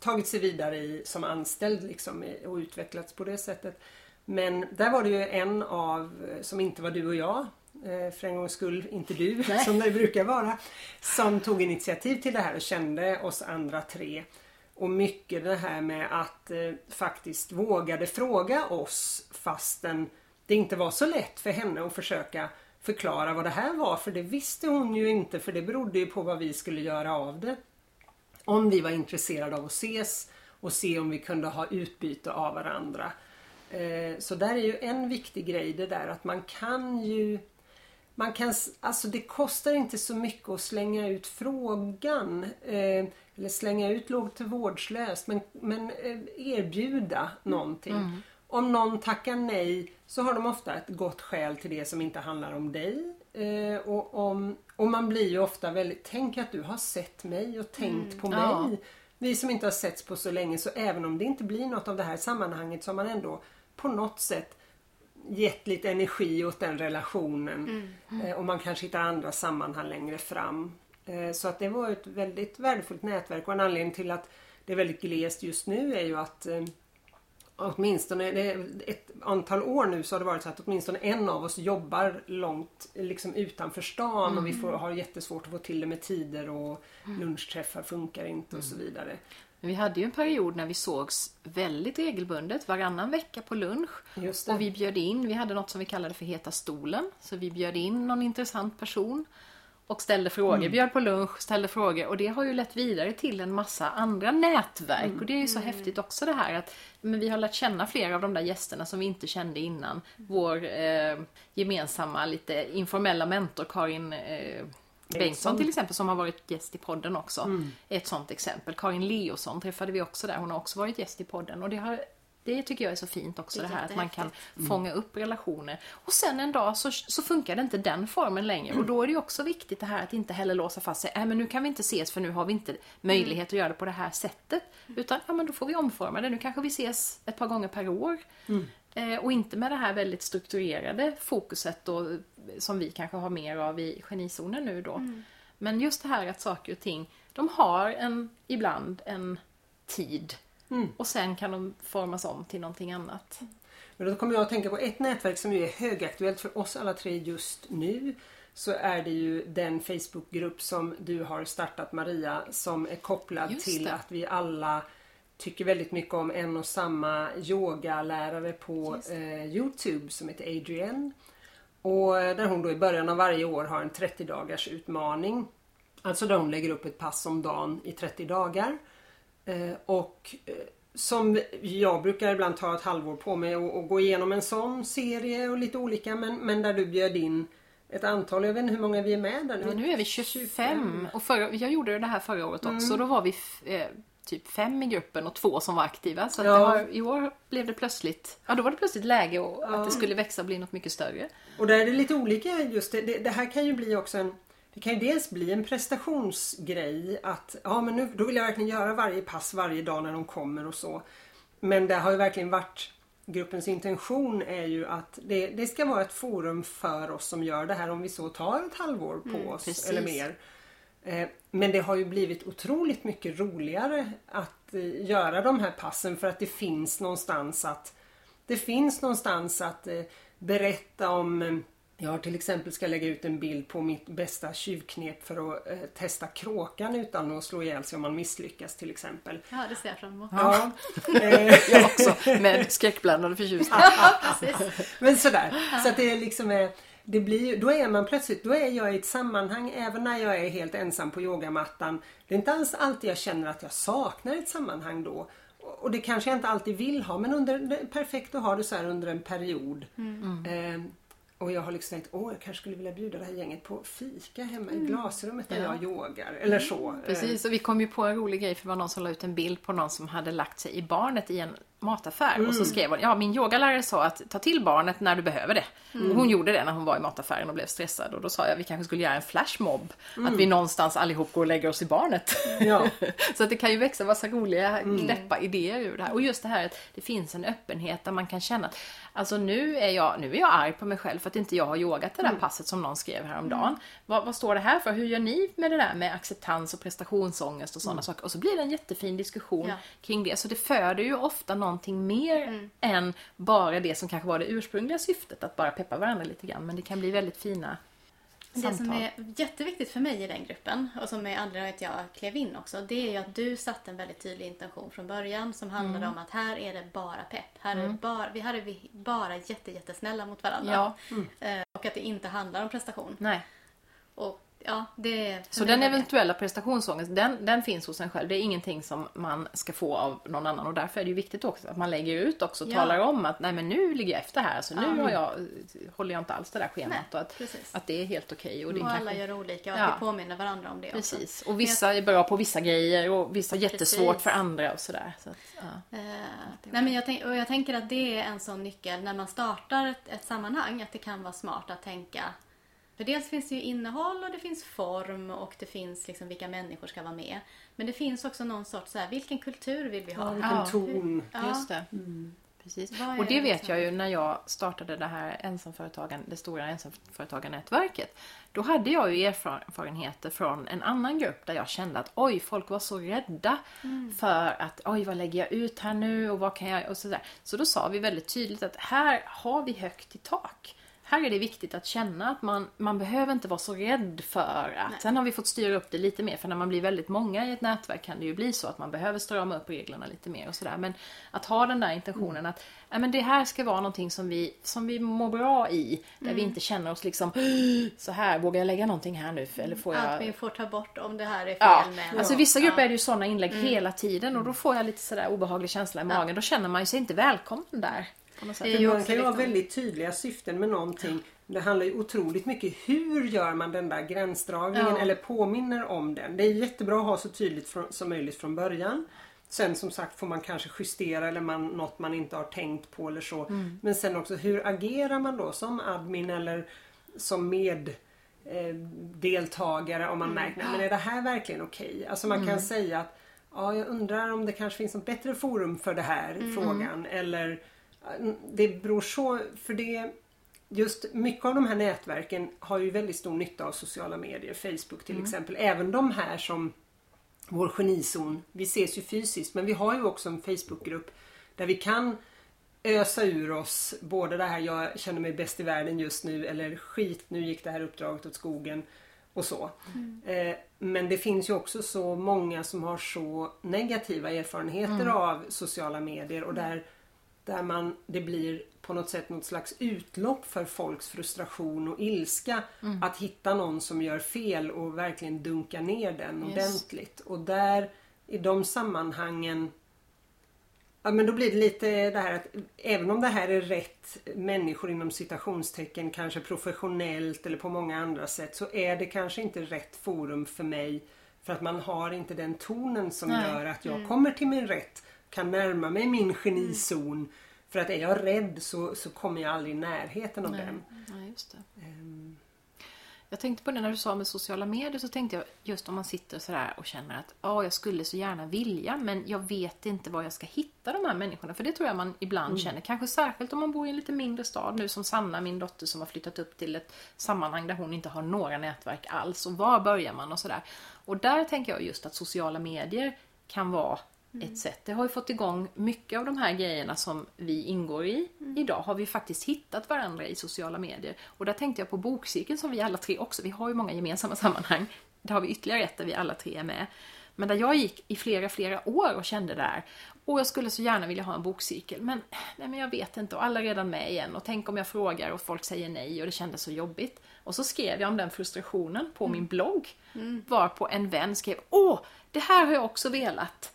tagit sig vidare i, som anställd liksom, och utvecklats på det sättet. Men där var det ju en av, som inte var du och jag, eh, för en gångs skull inte du Nej. som det brukar vara, som tog initiativ till det här och kände oss andra tre. Och mycket det här med att eh, faktiskt vågade fråga oss fastän det inte var så lätt för henne att försöka förklara vad det här var för det visste hon ju inte för det berodde ju på vad vi skulle göra av det om vi var intresserade av att ses och se om vi kunde ha utbyte av varandra. Eh, så där är ju en viktig grej det där att man kan ju man kan, alltså det kostar inte så mycket att slänga ut frågan. Eh, eller slänga ut lågt till vårdslöst. Men, men eh, erbjuda någonting. Mm. Om någon tackar nej så har de ofta ett gott skäl till det som inte handlar om dig. Eh, och, om, och man blir ju ofta väldigt, tänk att du har sett mig och tänkt på mig. Ja. Vi som inte har setts på så länge så även om det inte blir något av det här sammanhanget så har man ändå på något sätt gett lite energi åt den relationen. Eh, och man kanske hittar andra sammanhang längre fram. Eh, så att det var ett väldigt värdefullt nätverk och en anledning till att det är väldigt glest just nu är ju att eh, åtminstone ett antal år nu så har det varit så att åtminstone en av oss jobbar långt liksom utanför stan och vi får, har jättesvårt att få till det med tider och lunchträffar funkar inte och så vidare. Men vi hade ju en period när vi sågs väldigt regelbundet, varannan vecka på lunch. Och vi bjöd in, vi hade något som vi kallade för Heta stolen. Så vi bjöd in någon intressant person. Och ställde frågor, Mm. bjöd på lunch, ställde frågor och det har ju lett vidare till en massa andra nätverk Mm. och det är ju så häftigt också det här att men vi har lärt känna flera av de där gästerna som vi inte kände innan. Vår eh, gemensamma lite informella mentor Karin eh, Bengtsson till exempel som har varit gäst i podden också. Mm. Ett sånt exempel. Karin Leosson träffade vi också där. Hon har också varit gäst i podden. Och det, har, det tycker jag är så fint också Det det, är här att man kan Mm. fånga upp relationer. Och sen en dag så, så funkar det inte den formen längre. Och då är det ju också viktigt det här att inte heller låsa fast sig. Nej men nu kan vi inte ses för nu har vi inte möjlighet att göra det på det här sättet. Utan ja men då får vi omforma det. Nu kanske vi ses ett par gånger per år. Eh, och inte med det här väldigt strukturerade fokuset då, som vi kanske har mer av i genizonen nu då. Men just det här att saker och ting, de har en, ibland en tid. Och sen kan de formas om till någonting annat. Men då kommer jag att tänka på ett nätverk som ju är högaktuellt för oss alla tre just nu. Så är det ju den Facebookgrupp som du har startat Maria som är kopplad till att vi alla tycker väldigt mycket om en och samma yogalärare på eh, Youtube som heter Adrienne. Och eh, där hon då i början av varje år har en 30 dagars utmaning. Alltså där hon lägger upp ett pass om dagen i 30 dagar. Eh, och eh, som jag brukar ibland ta ett halvår på mig och, och gå igenom en sån serie och lite olika men, men där du bjöd in ett antal, jag vet inte hur många vi är med där Men nu är vi 25 och förra, jag gjorde det här förra året också. Då var vi eh, typ fem i gruppen och två som var aktiva. Så Ja. har, i år blev det plötsligt, ja då var det plötsligt läge och att det skulle växa och bli något mycket större. Och där är det lite olika just det, det, det här kan ju bli också en det kan ju dels bli en prestationsgrej att ja men nu, då vill jag verkligen göra varje pass varje dag när de kommer och så. Men det har ju verkligen varit gruppens intention är ju att det, det ska vara ett forum för oss som gör det här om vi så tar ett halvår på oss precis. eller mer. Eh, Men det har ju blivit otroligt mycket roligare att eh, göra de här passen för att det finns någonstans att det finns någonstans att eh, berätta om eh, jag till exempel ska lägga ut en bild på mitt bästa tjuvknep för att eh, testa kråkan utan att slå ihjäl sig om man misslyckas till exempel. Ja, det ser jag fram emot. Ja. eh, Jag också med skräckblandad förtjusning. Men sådär. Så att det är liksom är, det blir då är man plötsligt, då är jag i ett sammanhang även när jag är helt ensam på yogamattan. Det är inte alls alltid jag känner att jag saknar ett sammanhang då. Och det kanske jag inte alltid vill ha men under, det är perfekt att ha det så här under en period. Eh, och jag har liksom tänkt, åh jag kanske skulle vilja bjuda det här gänget på fika hemma i glasrummet där jag yogar. Eller så. Eh, Precis, och vi kom ju på en rolig grej för det var någon som la ut en bild på någon som hade lagt sig i barnet i en mataffär och så skrev hon, ja min yogalärare sa att ta till barnet när du behöver det. Och hon gjorde det när hon var i mataffären och blev stressad och då sa jag vi kanske skulle göra en flashmob. Att vi någonstans allihop går och lägger oss i barnet. Ja. så att det kan ju växa massa roliga knäppa idéer ur det här. Och just det här att det finns en öppenhet där man kan känna att Alltså nu är jag, nu är jag arg på mig själv för att inte jag har yogat det där passet som någon skrev häromdagen. Vad, vad står det här för? Hur gör ni med det där med acceptans och prestationsångest och sådana saker? Och så blir det en jättefin diskussion Ja. kring det. Så det föder ju ofta någonting mer än bara det som kanske var det ursprungliga syftet, att bara peppa varandra lite grann. Men det kan bli väldigt fina Det samtal. som är jätteviktigt för mig i den gruppen och som är anledningen till att jag klev in också. Det är ju att du satte en väldigt tydlig intention från början som handlade Mm. om att här är det bara pepp. Här är det bara, vi här är vi bara jätte, jättesnälla mot varandra. Ja, Eh, Och att det inte handlar om prestation. nej. Och ja, det är... Så den eventuella prestationsångest, den, den finns hos en själv. Det är ingenting som man ska få av någon annan och därför är det ju viktigt också att man lägger ut också och Ja. talar om att nej men nu ligger jag efter här så nu Ja. har jag, håller jag inte alls det där schemat Nej, och att, att det är helt okej. och det Och kanske- alla gör olika och Ja. vi påminner varandra om det också. Precis, och vissa är bra på vissa grejer och vissa jättesvårt Precis. för andra och sådär. Så att, ja. Eh, nej men jag, tänk, och jag tänker att det är en sån nyckel när man startar ett, ett sammanhang att det kan vara smart att tänka för dels finns det ju innehåll och det finns form och det finns liksom vilka människor ska vara med. Men det finns också någon sorts så här, vilken kultur vill vi ha? Ja, vilken Ja. ton. Ja. Just det. Precis. Vad är Och det vet jag ju när jag startade det här ensamföretagen, det stora ensamföretagarnätverket. Då hade jag ju erfarenheter från en annan grupp där jag kände att oj, folk var så rädda Mm. för att oj, vad lägger jag ut här nu och vad kan jag och sådär. Så då sa vi väldigt tydligt att här har vi högt i tak. Här är det viktigt att känna att man, man behöver inte vara så rädd för att... Nej. Sen har vi fått styra upp det lite mer för när man blir väldigt många i ett nätverk kan det ju bli så att man behöver strama upp reglerna lite mer och sådär. Men att ha den där intentionen att ja, men det här ska vara någonting som vi, som vi mår bra i. Där vi inte känner oss liksom så här, vågar jag lägga någonting här nu? Eller får jag... Att vi får ta bort om det här är fel Ja, med. alltså vissa grupper Ja. är det ju sådana inlägg hela tiden och då får jag lite sådär obehaglig känsla i magen. Då känner man ju sig inte välkommen där. På något sätt. Det är ju man kan ju ha liksom- väldigt tydliga syften med någonting. Det handlar ju otroligt mycket hur gör man den där gränsdragningen Ja. eller påminner om den. Det är jättebra att ha så tydligt från, som möjligt från början. Sen som sagt får man kanske justera eller man, något man inte har tänkt på eller så. Mm. Men sen också hur agerar man då som admin eller som med eh, deltagare om man Mm. märker men är det här verkligen okej? Alltså man kan säga att ja, jag undrar om det kanske finns något bättre forum för det här Mm. frågan eller eh, det beror så för det Just mycket av de här nätverken har ju väldigt stor nytta av sociala medier, Facebook till exempel. Även de här som vår genizon. Vi ses ju fysiskt men vi har ju också en Facebookgrupp där vi kan ösa ur oss både det här jag känner mig bäst i världen just nu eller skit nu gick det här uppdraget åt skogen och så. Eh, men det finns ju också så många som har så negativa erfarenheter av sociala medier och där, där man, det blir på något sätt något slags utlopp för folks frustration och ilska att hitta någon som gör fel och verkligen dunka ner den Yes. ordentligt. Och där i de sammanhangen Ja men då blir det lite det här att även om det här är rätt människor inom citationstecken kanske professionellt eller på många andra sätt så är det kanske inte rätt forum för mig för att man har inte den tonen som Nej. gör att jag kommer till min rätt, kan närma mig min genizon. För att är jag rädd så, så kommer jag aldrig i närheten av Nej. den. Nej, just det. Ehm, Jag tänkte på det när du sa med sociala medier så tänkte jag just om man sitter sådär och känner att ja, jag skulle så gärna vilja men jag vet inte var jag ska hitta de här människorna. För det tror jag man ibland känner. Kanske särskilt om man bor i en lite mindre stad nu som Sanna, min dotter som har flyttat upp till ett sammanhang där hon inte har några nätverk alls. Och var börjar man och sådär. Och där tänker jag just att sociala medier kan vara ett sätt. Det har ju fått igång mycket av de här grejerna som vi ingår i. Idag har vi faktiskt hittat varandra i sociala medier. Och där tänkte jag på bokcirkeln som vi alla tre också, vi har ju många gemensamma sammanhang. Där har vi ytterligare ett där vi alla tre är med. Men där jag gick i flera, flera år och kände där, och jag skulle så gärna vilja ha en bokcirkel, men, nej, men jag vet inte och alla är redan med igen och tänk om jag frågar och folk säger nej och det kändes så jobbigt. Och så skrev jag om den frustrationen på min blogg, varpå en vän skrev, åh, det här har jag också velat.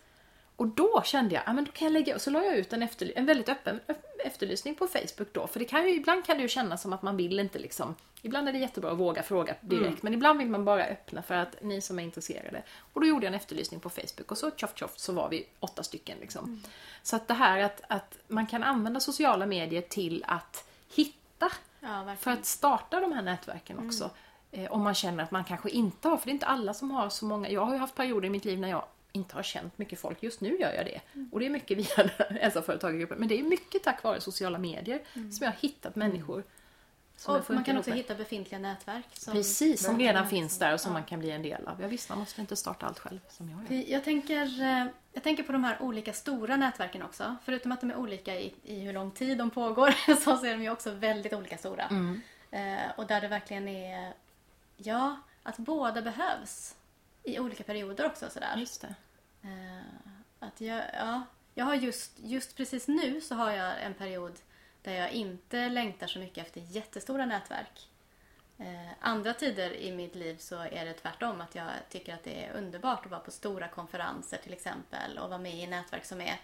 Och då kände jag, ja men då kan jag lägga, och så la jag ut en, efter, en väldigt öppen öpp- efterlysning på Facebook då. För det kan ju, ibland kan det ju kännas som att man vill inte liksom, ibland är det jättebra att våga fråga direkt, men ibland vill man bara öppna för att ni som är intresserade. Och då gjorde jag en efterlysning på Facebook och så tjoff tjoff så var vi åtta stycken liksom. Så att det här att, att man kan använda sociala medier till att hitta Ja, för att starta de här nätverken också. Eh, om man känner att man kanske inte har, för det är inte alla som har så många. Jag har ju haft perioder i mitt liv när jag inte har känt mycket folk. Just nu gör jag det. Och det är mycket via ensamföretagargruppen. Men det är mycket tack vare sociala medier som jag har hittat människor. som jag Och man kan också med. hitta befintliga nätverk. Som Precis, som redan är finns så- där och som ja. man kan bli en del av. Ja visst, man måste inte starta allt själv som jag gör. Jag tänker, eh, jag tänker på de här olika stora nätverken också. Förutom att de är olika i, i hur lång tid de pågår så ser de ju också väldigt olika stora. Mm. Eh, och där det verkligen är, ja, att båda behövs i olika perioder också. Sådär. Just det. Eh, att jag, ja, jag har just, just precis nu så har jag en period där jag inte längtar så mycket efter jättestora nätverk. Eh, andra tider i mitt liv så är det tvärtom. Att jag tycker att det är underbart att vara på stora konferenser till exempel och vara med i nätverk som är.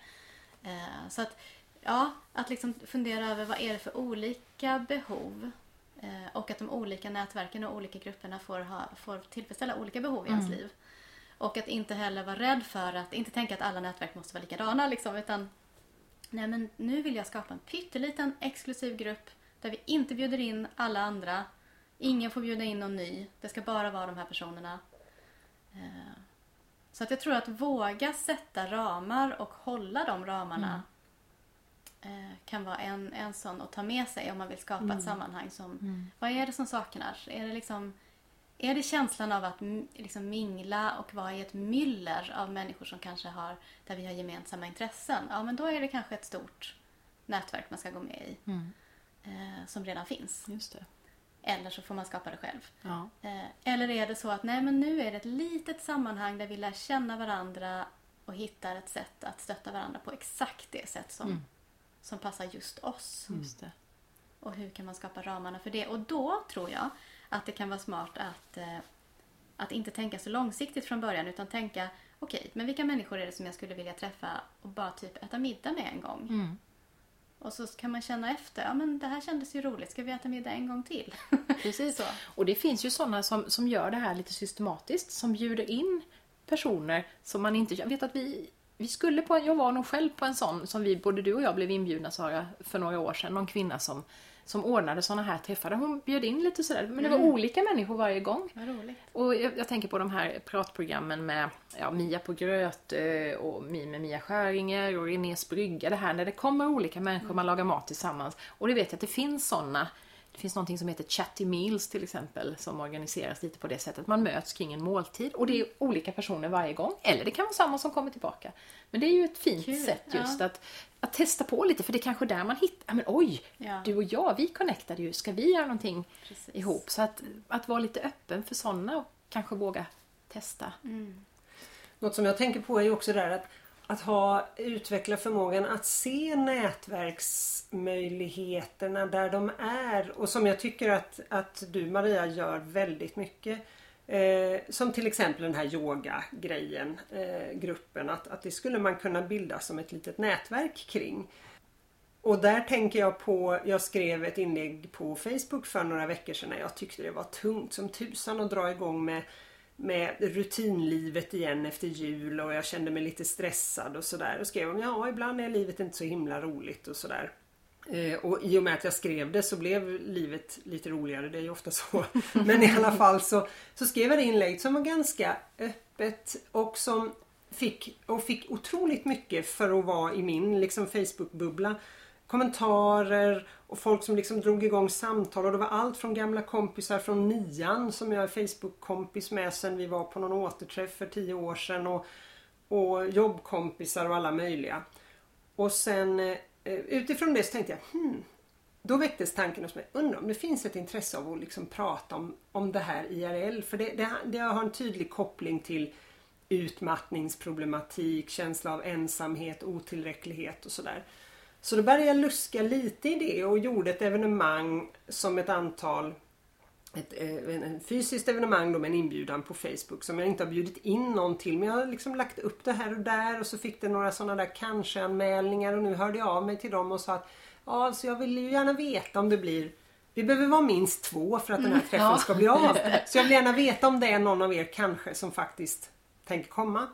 Eh, så att, ja, att liksom fundera över vad är det för olika behov eh, och att de olika nätverken och olika grupperna får, ha, får tillfredsställa olika behov i ens liv. Och att inte heller vara rädd för att, inte tänka att alla nätverk måste vara likadana liksom, utan nej men nu vill jag skapa en pytteliten exklusiv grupp där vi inte bjuder in alla andra. Ingen får bjuda in någon ny. Det ska bara vara de här personerna. Eh, Så att jag tror att våga sätta ramar och hålla de ramarna eh, kan vara en, en sån att ta med sig om man vill skapa ett sammanhang som, vad är det som saknas? Är det liksom är det känslan av att liksom mingla och vara i ett myller av människor som kanske har, där vi har gemensamma intressen? Ja, men då är det kanske ett stort nätverk man ska gå med i. eh, som redan finns. Just det. Eller så får man skapa det själv. Ja. Eh, eller är det så att nej men nu är det ett litet sammanhang där vi lär känna varandra och hittar ett sätt att stötta varandra på exakt det sätt som, som passar just oss. Just det. Och hur kan man skapa ramarna för det? Och då tror jag att det kan vara smart att, eh, att inte tänka så långsiktigt från början utan tänka okej, men vilka människor är det som jag skulle vilja träffa och bara typ äta middag med en gång? Mm. Och så kan man känna efter, ja men det här kändes ju roligt, ska vi äta middag en gång till? Precis. Så. Och det finns ju sådana som, som gör det här lite systematiskt, som bjuder in personer som man inte... Jag vet att vi, vi skulle på... Jag var nog själv på en sån som vi, både du och jag blev inbjudna Sara, för några år sedan. Någon kvinna som, som ordnade såna här träffar. Hon bjöd in lite sådär, men det var olika människor varje gång. Och jag, jag tänker på de här pratprogrammen med ja, Mia på Grötö och Mi med Mia Skäringer och Renés brygga. Det här när det kommer olika människor, man lagar mat tillsammans. Och det vet jag att det finns sådana. Det finns någonting som heter Chatty Meals till exempel som organiseras lite på det sättet. Man möts kring en måltid och det är olika personer varje gång. Eller det kan vara samma som kommer tillbaka. Men det är ju ett fint Kul, sätt just ja. att, att testa på lite för det är kanske där man hittar, ja, men oj, Ja. du och jag, vi connectade ju, ska vi göra någonting Precis. ihop? Så att, att vara lite öppen för sådana och kanske våga testa. Något som jag tänker på är ju också det där att, att ha, utveckla förmågan att se nätverksmöjligheterna där de är och som jag tycker att, att du Maria gör väldigt mycket. Eh, som till exempel den här yoga-grejen, eh, gruppen, att, att det skulle man kunna bilda som ett litet nätverk kring. Och där tänker jag på, jag skrev ett inlägg på Facebook för några veckor sedan när jag tyckte det var tungt som tusan att dra igång med, med rutinlivet igen efter jul och jag kände mig lite stressad och sådär. Och skrev om ja, ibland är livet inte så himla roligt och sådär. Eh, och i och med att jag skrev det så blev livet lite roligare, det är ju ofta så. Men i alla fall så, så skrev jag det inlägg som var ganska öppet och som fick, och fick otroligt mycket för att vara i min liksom, Facebook-bubbla. Kommentarer och folk som liksom drog igång samtal och det var allt från gamla kompisar från nian som jag är Facebook-kompis med sen vi var på någon återträff för tio år sedan och, och jobbkompisar och alla möjliga. Och sen eh, eh, utifrån det så tänkte jag hmm, då väcktes tanken hos mig, undrar om det finns ett intresse av att liksom prata om, om det här IRL. För det, det, det har en tydlig koppling till utmattningsproblematik, känsla av ensamhet, otillräcklighet och sådär. Så då började jag luska lite i det och gjorde ett evenemang som ett antal ett eh, en fysiskt evenemang då med en inbjudan på Facebook som jag inte har bjudit in någon till men jag har liksom lagt upp det här och där och så fick det några sådana där kanske-anmälningar och nu hörde jag av mig till dem och sa att ja, alltså jag vill ju gärna veta om det blir vi behöver vara minst två för att den här träffen ja. ska bli av. Så jag vill gärna veta om det är någon av er kanske som faktiskt tänker komma.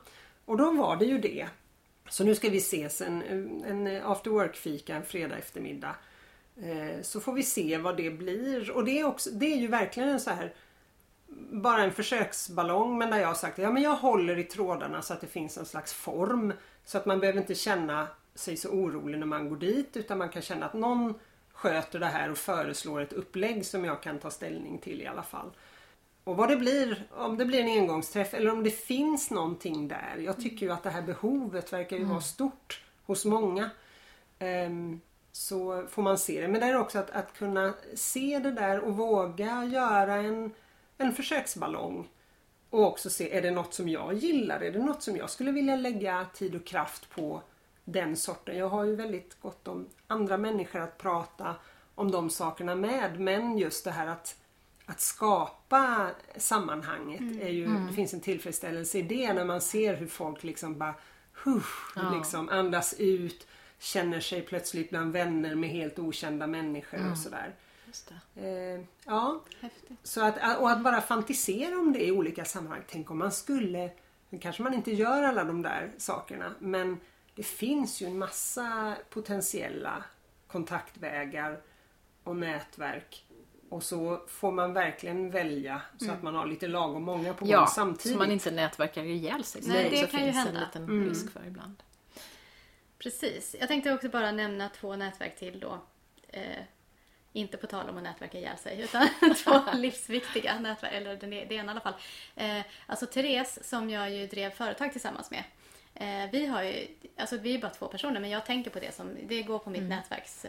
Och då var det ju det. Så nu ska vi ses en, en after work-fika en fredag eftermiddag. Eh, så får vi se vad det blir. Och det är, också, det är ju verkligen en så här bara en försöksballong men där jag har sagt ja men jag håller i trådarna så att det finns en slags form. Så att man behöver inte känna sig så orolig när man går dit utan man kan känna att någon sköter det här och föreslår ett upplägg som jag kan ta ställning till i alla fall. Och vad det blir, om det blir en engångsträff eller om det finns någonting där. Jag tycker ju att det här behovet verkar ju vara stort hos många. Ehm, så får man se det. Men det är också att, att kunna se det där och våga göra en, en försöksballong. Och också se, är det något som jag gillar? Är det något som jag skulle vilja lägga tid och kraft på den sorten? Jag har ju väldigt gott om andra människor att prata om de sakerna med. Men just det här att, att skapa sammanhanget. Är ju, Det finns en tillfredsställelse i det när man ser hur folk liksom bara husch, Ja. liksom andas ut. Känner sig plötsligt bland vänner med helt okända människor och sådär. Eh, ja, Häftigt. så att, och att bara fantisera om det i olika sammanhang. Tänk om man skulle, nu kanske man inte gör alla de där sakerna, men det finns ju en massa potentiella kontaktvägar och nätverk. Och så får man verkligen välja så att man har lite lagom många på gång Ja, samtidigt. så man inte nätverkar ihjäl sig. Nej, det kan ju finns hända. en liten Mm. risk för ibland. Precis. Jag tänkte också bara nämna två nätverk till då. Eh, inte på tal om att nätverka ihjäl sig, utan två livsviktiga nätverk. Eller det, det ena i alla fall. Eh, alltså Therese, som jag ju drev företag tillsammans med. Eh, vi har ju, alltså vi är bara två personer, men jag tänker på det som, det går på mitt nätverks...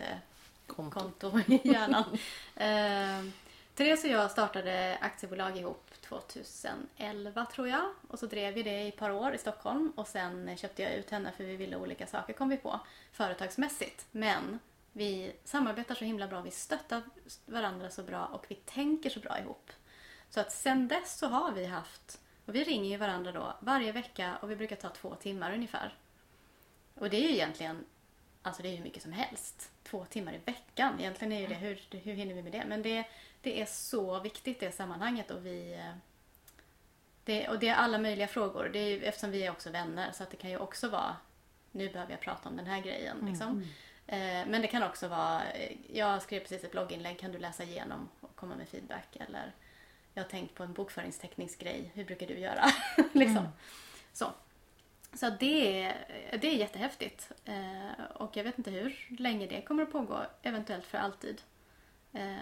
Konto, konto i hjärnan. eh, Therese och jag startade aktiebolag ihop 2011 tror jag. Och så drev vi det i ett par år i Stockholm och sen köpte jag ut henne för vi ville olika saker kom vi på företagsmässigt. Men vi samarbetar så himla bra, vi stöttar varandra så bra och vi tänker så bra ihop. Så att sen dess så har vi haft, och vi ringer ju varandra då varje vecka och vi brukar ta två timmar ungefär. Och det är ju egentligen, alltså det är hur mycket som helst. Två timmar i veckan. Egentligen är ju det, hur, hur hinner vi med det? Men det, det är så viktigt det sammanhanget och vi eh, det, och det är alla möjliga frågor. Det är, eftersom vi är också vänner så att det kan ju också vara nu behöver jag prata om den här grejen. Mm, liksom. Mm. Eh, men det kan också vara, jag skrev precis ett blogginlägg, kan du läsa igenom och komma med feedback? Eller jag har tänkt på en bokföringsteknisk hur brukar du göra? liksom. Mm. Så, så det, är, det är jättehäftigt. Eh, och jag vet inte hur länge det kommer att pågå, eventuellt för alltid. Eh,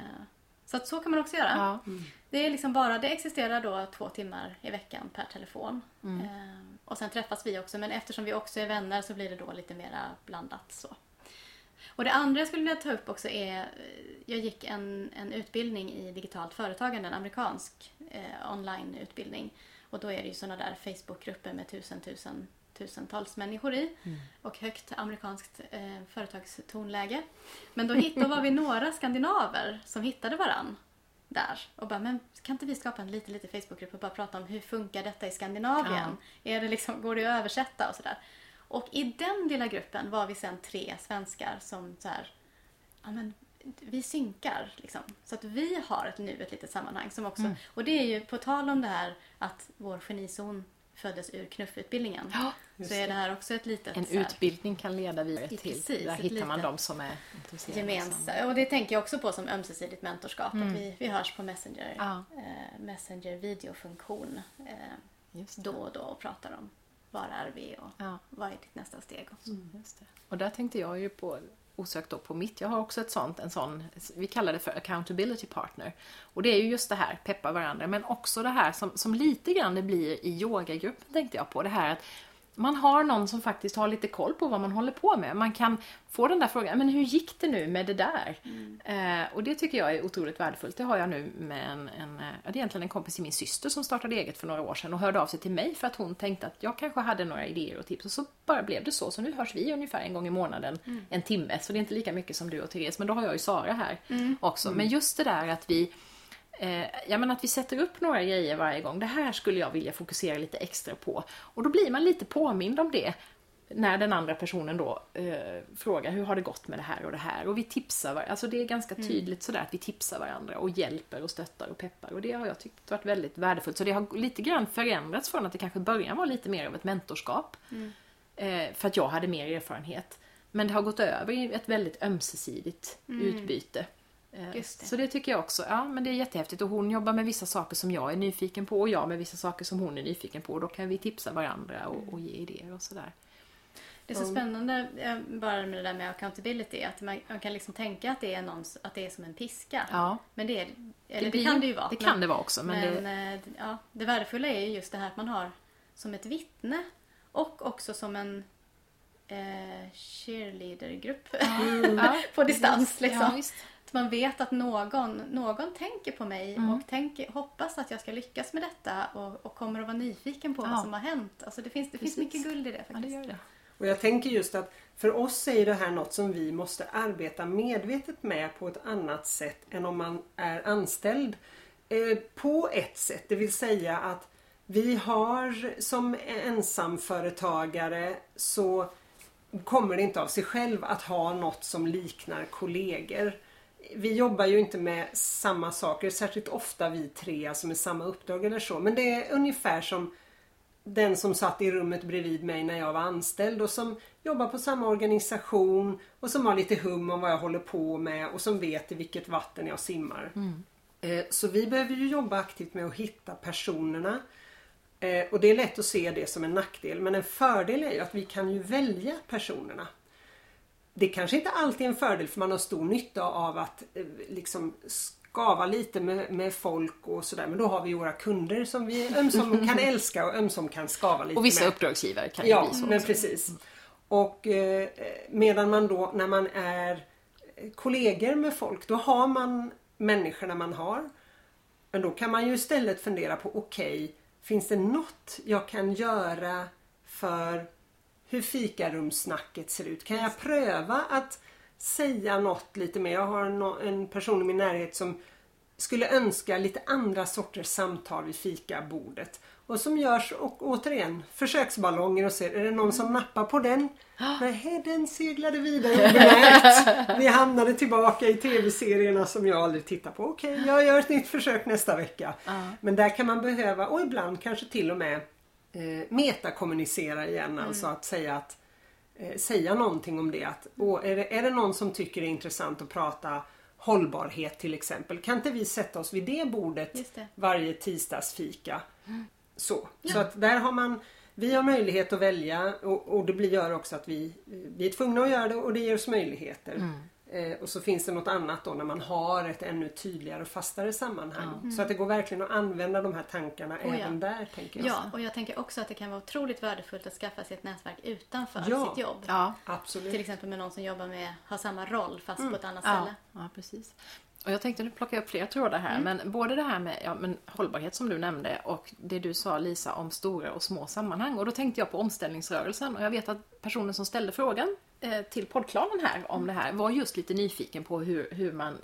så att så kan man också göra. Ja. Mm. Det är liksom bara, det existerar då två timmar i veckan per telefon. Mm. Eh, och sen träffas vi också men eftersom vi också är vänner så blir det då lite mera blandat så. Och det andra jag skulle vilja ta upp också är, jag gick en, en utbildning i digitalt företagande, en amerikansk eh, onlineutbildning. Och då är det ju sådana där Facebookgrupper med tusen, tusen, tusentals människor i. Mm. Och högt amerikanskt eh, företagstonläge. Men då, hitt, då var vi några skandinaver som hittade varann där och bara, men kan inte vi skapa en liten, liten Facebookgrupp och bara prata om hur funkar detta i Skandinavien? Ja. Är det liksom, går det att översätta och sådär? Och i den lilla gruppen var vi sen tre svenskar som så här, ja men vi synkar liksom. Så att vi har ett nu ett litet sammanhang som också, mm. och det är ju på tal om det här att vår genizon föddes ur knuffutbildningen. Ja, så är det här också ett litet... En här, utbildning kan leda vidare till, precis, där hittar man de som är intresserade. Och det tänker jag också på som ömsesidigt mentorskap. Mm. Att vi, vi hörs på Messenger, ja. eh, Messenger videofunktion eh, då och då och pratar om var är vi och ja. vad är ditt nästa steg. Och, mm, och där tänkte jag ju på osökt då på mitt. Jag har också ett sånt, en sån, vi kallar det för accountability partner. Och det är ju just det här, peppa varandra, men också det här som, som lite grann det blir i yogagruppen tänkte jag på. Det här att man har någon som faktiskt har lite koll på vad man håller på med. Man kan få den där frågan, men hur gick det nu med det där? Mm. Eh, och det tycker jag är otroligt värdefullt. Det har jag nu med en, en, eh, det är egentligen en kompis i min syster som startade eget för några år sedan och hörde av sig till mig för att hon tänkte att jag kanske hade några idéer och tips och så bara blev det så. Så nu hörs vi ungefär en gång i månaden, mm. en timme. Så det är inte lika mycket som du och Therese, men då har jag ju Sara här mm. också. Men just det där att vi eh, ja, men att vi sätter upp några grejer varje gång. Det här skulle jag vilja fokusera lite extra på. Och då blir man lite påmind om det när den andra personen då eh, frågar hur har det gått med det här och det här. Och vi tipsar varandra. Alltså det är ganska mm. tydligt mm. sådär att vi tipsar varandra och hjälper och stöttar och peppar. Och det har jag tyckt varit väldigt värdefullt. Så det har lite grann förändrats från att det kanske början var lite mer av ett mentorskap. Mm. Eh, för att jag hade mer erfarenhet. Men det har gått över i ett väldigt ömsesidigt mm. utbyte. Eh, det. Så det tycker jag också. Ja, men det är jättehäftigt. Och hon jobbar med vissa saker som jag är nyfiken på och jag med vissa saker som hon är nyfiken på. Och då kan vi tipsa varandra och, och ge idéer och sådär. Det är så spännande eh, bara med det där med accountability. Att man, man kan liksom tänka att det är, någon, att det är som en piska. Ja. Men det, är, eller det, det kan det ju vara. Det kan men, det vara också. Men, men det... Eh, ja, det värdefulla är ju just det här att man har som ett vittne och också som en eh, cheerleadergrupp mm. på distans. Liksom. Ja, att man vet att någon, någon tänker på mig mm. och tänker, hoppas att jag ska lyckas med detta och, och kommer att vara nyfiken på ja. vad som har hänt. Alltså det finns, det finns mycket guld i det faktiskt. Ja, det gör det. Och jag tänker just att för oss är det här något som vi måste arbeta medvetet med på ett annat sätt än om man är anställd. Eh, på ett sätt, det vill säga att vi har som ensamföretagare så kommer det inte av sig själv att ha något som liknar kollegor. Vi jobbar ju inte med samma saker särskilt ofta vi tre, alltså med samma uppdrag eller så. Men det är ungefär som den som satt i rummet bredvid mig när jag var anställd och som jobbar på samma organisation och som har lite hum om vad jag håller på med och som vet i vilket vatten jag simmar. Mm. Eh, så vi behöver ju jobba aktivt med att hitta personerna. Eh, och det är lätt att se det som en nackdel men en fördel är ju att vi kan ju välja personerna. Det kanske inte alltid är en fördel för man har stor nytta av att eh, liksom skava lite med, med folk och sådär. Men då har vi våra kunder som vi ömsom kan älska och ömsom kan skava lite med. Och vissa med. uppdragsgivare kan ju ja, bli så. men precis. Och eh, medan man då när man är kollegor med folk, då har man människorna man har. Men då kan man ju istället fundera på, okej, okay, finns det något jag kan göra för hur fikarumssnacket ser ut? Kan jag pröva att säga något lite mer? Jag har en person i min närhet som skulle önska lite andra sorters samtal vid fikabordet. Och som görs, och återigen, försöksballonger och ser, är det någon som nappar på den? Nej, den seglade vidare obemärkt. Vi hamnade tillbaka i tv-serierna som jag aldrig tittar på. Okej, okay, jag gör ett nytt försök nästa vecka. Men där kan man behöva, och ibland kanske till och med eh, metakommunicera igen. Mm. Alltså att säga att eh, säga någonting om det. Att, och är, det, är det någon som tycker det är intressant att prata hållbarhet till exempel. Kan inte vi sätta oss vid det bordet det. varje tisdagsfika? Mm. Så. Ja. så att där har man vi har möjlighet att välja och, och det blir, gör också att vi, vi är tvungna att göra det och det ger oss möjligheter. Mm. Eh, och så finns det något annat då när man har ett ännu tydligare och fastare sammanhang. Mm. Så att det går verkligen att använda de här tankarna oh, även ja. där. tänker jag. Ja, och jag tänker också att det kan vara otroligt värdefullt att skaffa sig ett nätverk utanför ja. sitt jobb. Ja, absolut. Till exempel med någon som jobbar med, har samma roll fast mm. på ett annat ställe. Ja, precis. Och jag tänkte nu plocka upp fler trådar här, mm. men både det här med ja, men hållbarhet som du nämnde och det du sa Lisa om stora och små sammanhang. Och då tänkte jag på omställningsrörelsen och jag vet att personen som ställde frågan eh, till poddklanen här om det här var just lite nyfiken på hur, hur man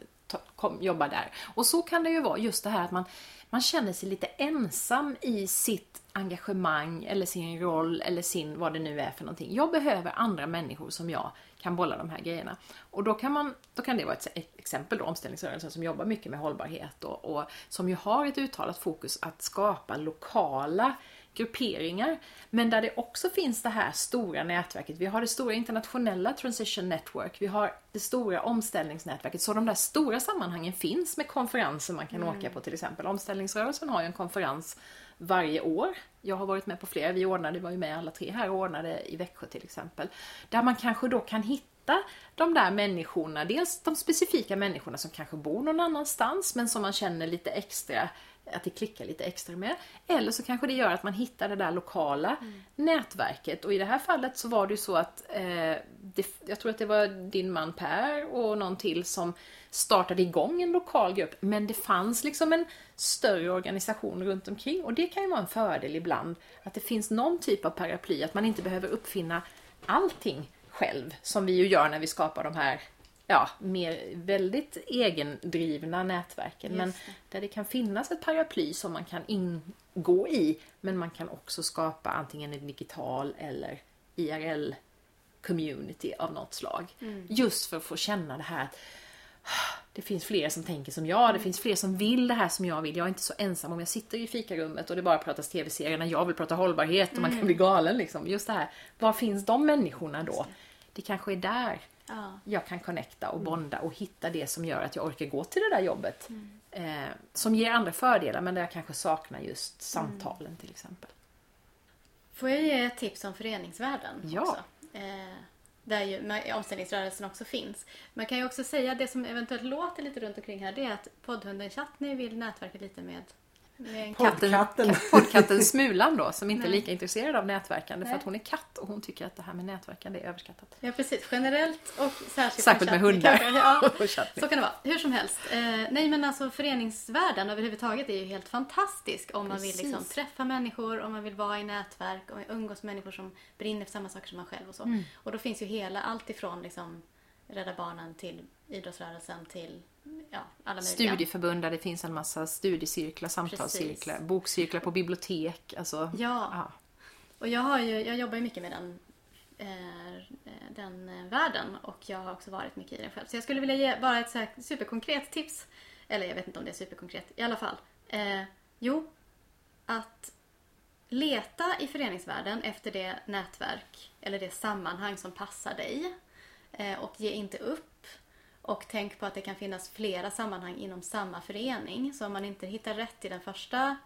kom, jobba där. Och så kan det ju vara just det här att man, man känner sig lite ensam i sitt engagemang eller sin roll eller sin vad det nu är för någonting. Jag behöver andra människor som jag kan bolla de här grejerna. Och då kan, man, då kan det vara ett exempel då, omställningsrörelsen som jobbar mycket med hållbarhet och, och som ju har ett uttalat fokus att skapa lokala grupperingar. Men där det också finns det här stora nätverket. Vi har det stora internationella Transition Network. Vi har det stora omställningsnätverket. Så de där stora sammanhangen finns med konferenser man kan mm. åka på till exempel. Omställningsrörelsen har ju en konferens varje år. Jag har varit med på flera. Vi ordnade, var ju med alla tre här och ordnade i Växjö till exempel. Där man kanske då kan hitta de där människorna. Dels de specifika människorna som kanske bor någon annanstans men som man känner lite extra att det klickar lite extra med. Eller så kanske det gör att man hittar det där lokala mm. nätverket. Och i det här fallet så var det ju så att eh, det, jag tror att det var din man Per och någon till som startade igång en lokal grupp. Men det fanns liksom en större organisation runt omkring. Och det kan ju vara en fördel ibland. Att det finns någon typ av paraply. Att man inte behöver uppfinna allting själv. Som vi ju gör när vi skapar de här ja, mer väldigt egendrivna nätverken. men där det kan finnas ett paraply som man kan ingå i. Men man kan också skapa antingen en digital eller IRL community av något slag. Mm. Just för att få känna det här att det finns fler som tänker som jag, det mm. finns fler som vill det här som jag vill. Jag är inte så ensam om jag sitter i fikarummet och det bara pratas tv-serier när jag vill prata hållbarhet och man kan mm. bli galen liksom. Just det här, var finns de människorna då? Det kanske är där ja. jag kan connecta och bonda och hitta det som gör att jag orkar gå till det där jobbet. Mm. Eh, som ger andra fördelar men där jag kanske saknar just samtalen mm. till exempel. Får jag ge ett tips om föreningsvärlden ja. också? Eh, där ju omställningsrörelsen också finns. Man kan ju också säga det som eventuellt låter lite runt omkring här det är att poddhunden Chatney vill nätverka lite med Poddkatten, poddkatten Smulan då, som inte är lika intresserad av nätverkande Nej. för att hon är katt och hon tycker att det här med nätverkande är överskattat. Ja precis, generellt och särskilt, särskilt med hundar. Ja, så kan det vara. Hur som helst. Eh, nej men alltså föreningsvärlden överhuvudtaget är ju helt fantastisk om man vill liksom träffa människor, om man vill vara i nätverk och umgås med människor som brinner för samma saker som man själv och så. Mm. Och då finns ju hela, allt ifrån liksom Rädda Barnen till idrottsrörelsen till ja, alla. Studieförbund där det finns en massa studiecirklar, samtalscirklar, Precis. bokcirklar på bibliotek. Alltså, ja. ja. Och jag, har ju, jag jobbar ju mycket med den, eh, den världen och jag har också varit mycket i den själv. Så jag skulle vilja ge bara ett så superkonkret tips. Eller jag vet inte om det är superkonkret. I alla fall. Eh, jo, att leta i föreningsvärlden efter det nätverk eller det sammanhang som passar dig. Eh, och ge inte upp. Och tänk på att det kan finnas flera sammanhang inom samma förening. Så om man inte hittar rätt i den första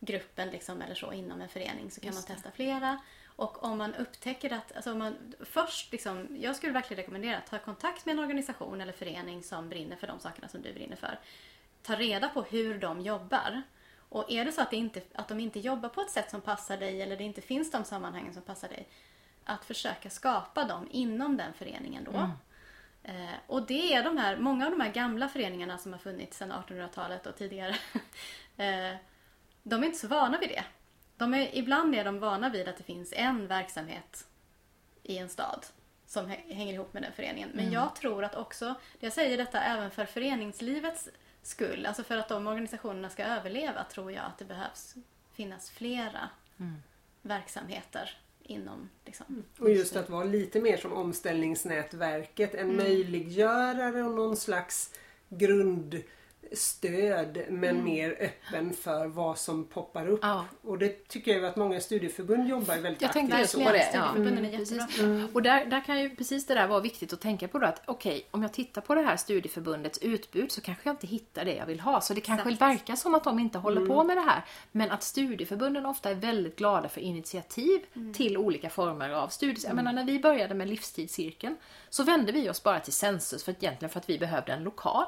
gruppen liksom, eller så inom en förening så kan Just man testa det. flera. Och om man upptäcker att, alltså man först liksom, jag skulle verkligen rekommendera att ta kontakt med en organisation eller förening som brinner för de sakerna som du brinner för. Ta reda på hur de jobbar. Och är det så att, det inte, att de inte jobbar på ett sätt som passar dig eller det inte finns de sammanhangen som passar dig, att försöka skapa dem inom den föreningen då. Mm. Eh, och det är de här, många av de här gamla föreningarna som har funnits sedan 1800-talet och tidigare. eh, de är inte så vana vid det. De är, ibland är de vana vid att det finns en verksamhet i en stad som hänger ihop med den föreningen. Men jag tror att också, jag säger detta även för föreningslivets skull, alltså för att de organisationerna ska överleva tror jag att det behövs finnas flera verksamheter inom liksom, Och just att vara lite mer som omställningsnätverket, en möjliggörare och någon slags grundstöd men mer öppen för vad som poppar upp. Ja. Och det tycker jag att många studieförbund jobbar väldigt Jag tänkte aktivt just på det. Ja. Studieförbunden är Mm, jättebra. precis. Och där, där kan ju precis det där vara viktigt att tänka på då att okej, om jag tittar på det här studieförbundets utbud så kanske jag inte hittar det jag vill ha. Så det kanske Exakt. verkar som att de inte håller på med det här. Men att studieförbunden ofta är väldigt glada för initiativ till olika former av studier. Jag menar när vi började med livstidscirkeln så vände vi oss bara till Sensus för att, egentligen för att vi behövde en lokal.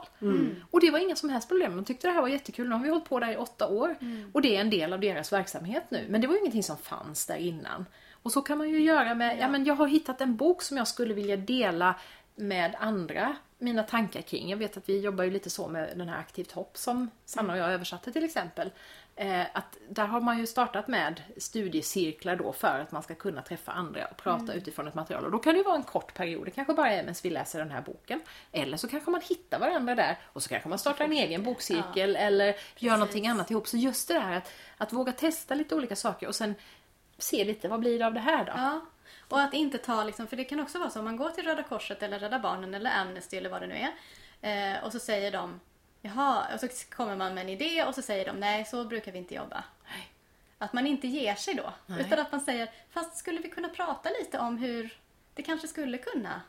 Och det var inga som helst problem. De tyckte det här var jättekul. Nu har vi hållit på där i åtta år. Och det är en del av deras verksamhet nu. Men det var ju ingenting som fanns där innan. Och så kan man ju göra med, ja men jag har hittat en bok som jag skulle vilja dela med andra mina tankar kring. Jag vet att vi jobbar ju lite så med den här Aktivt hopp som Sanna och jag översatte till exempel. Eh, att där har man ju startat med studiecirklar då för att man ska kunna träffa andra och prata utifrån ett material. Och då kan det ju vara en kort period, det kanske bara är medan vi läser den här boken. Eller så kanske man hittar varandra där och så kanske man startar en egen bokcirkel eller gör någonting annat ihop. Så just det där att, att våga testa lite olika saker och sen se lite, vad blir det av det här då? Ja. Och att inte ta liksom, för det kan också vara så om man går till Röda Korset eller Rädda Barnen eller Amnesty eller vad det nu är. Eh, och så säger de, jaha, och så kommer man med en idé och så säger de, nej så brukar vi inte jobba. Nej. Att man inte ger sig då. Nej. Utan att man säger, fast skulle vi kunna prata lite om hur det kanske skulle kunna.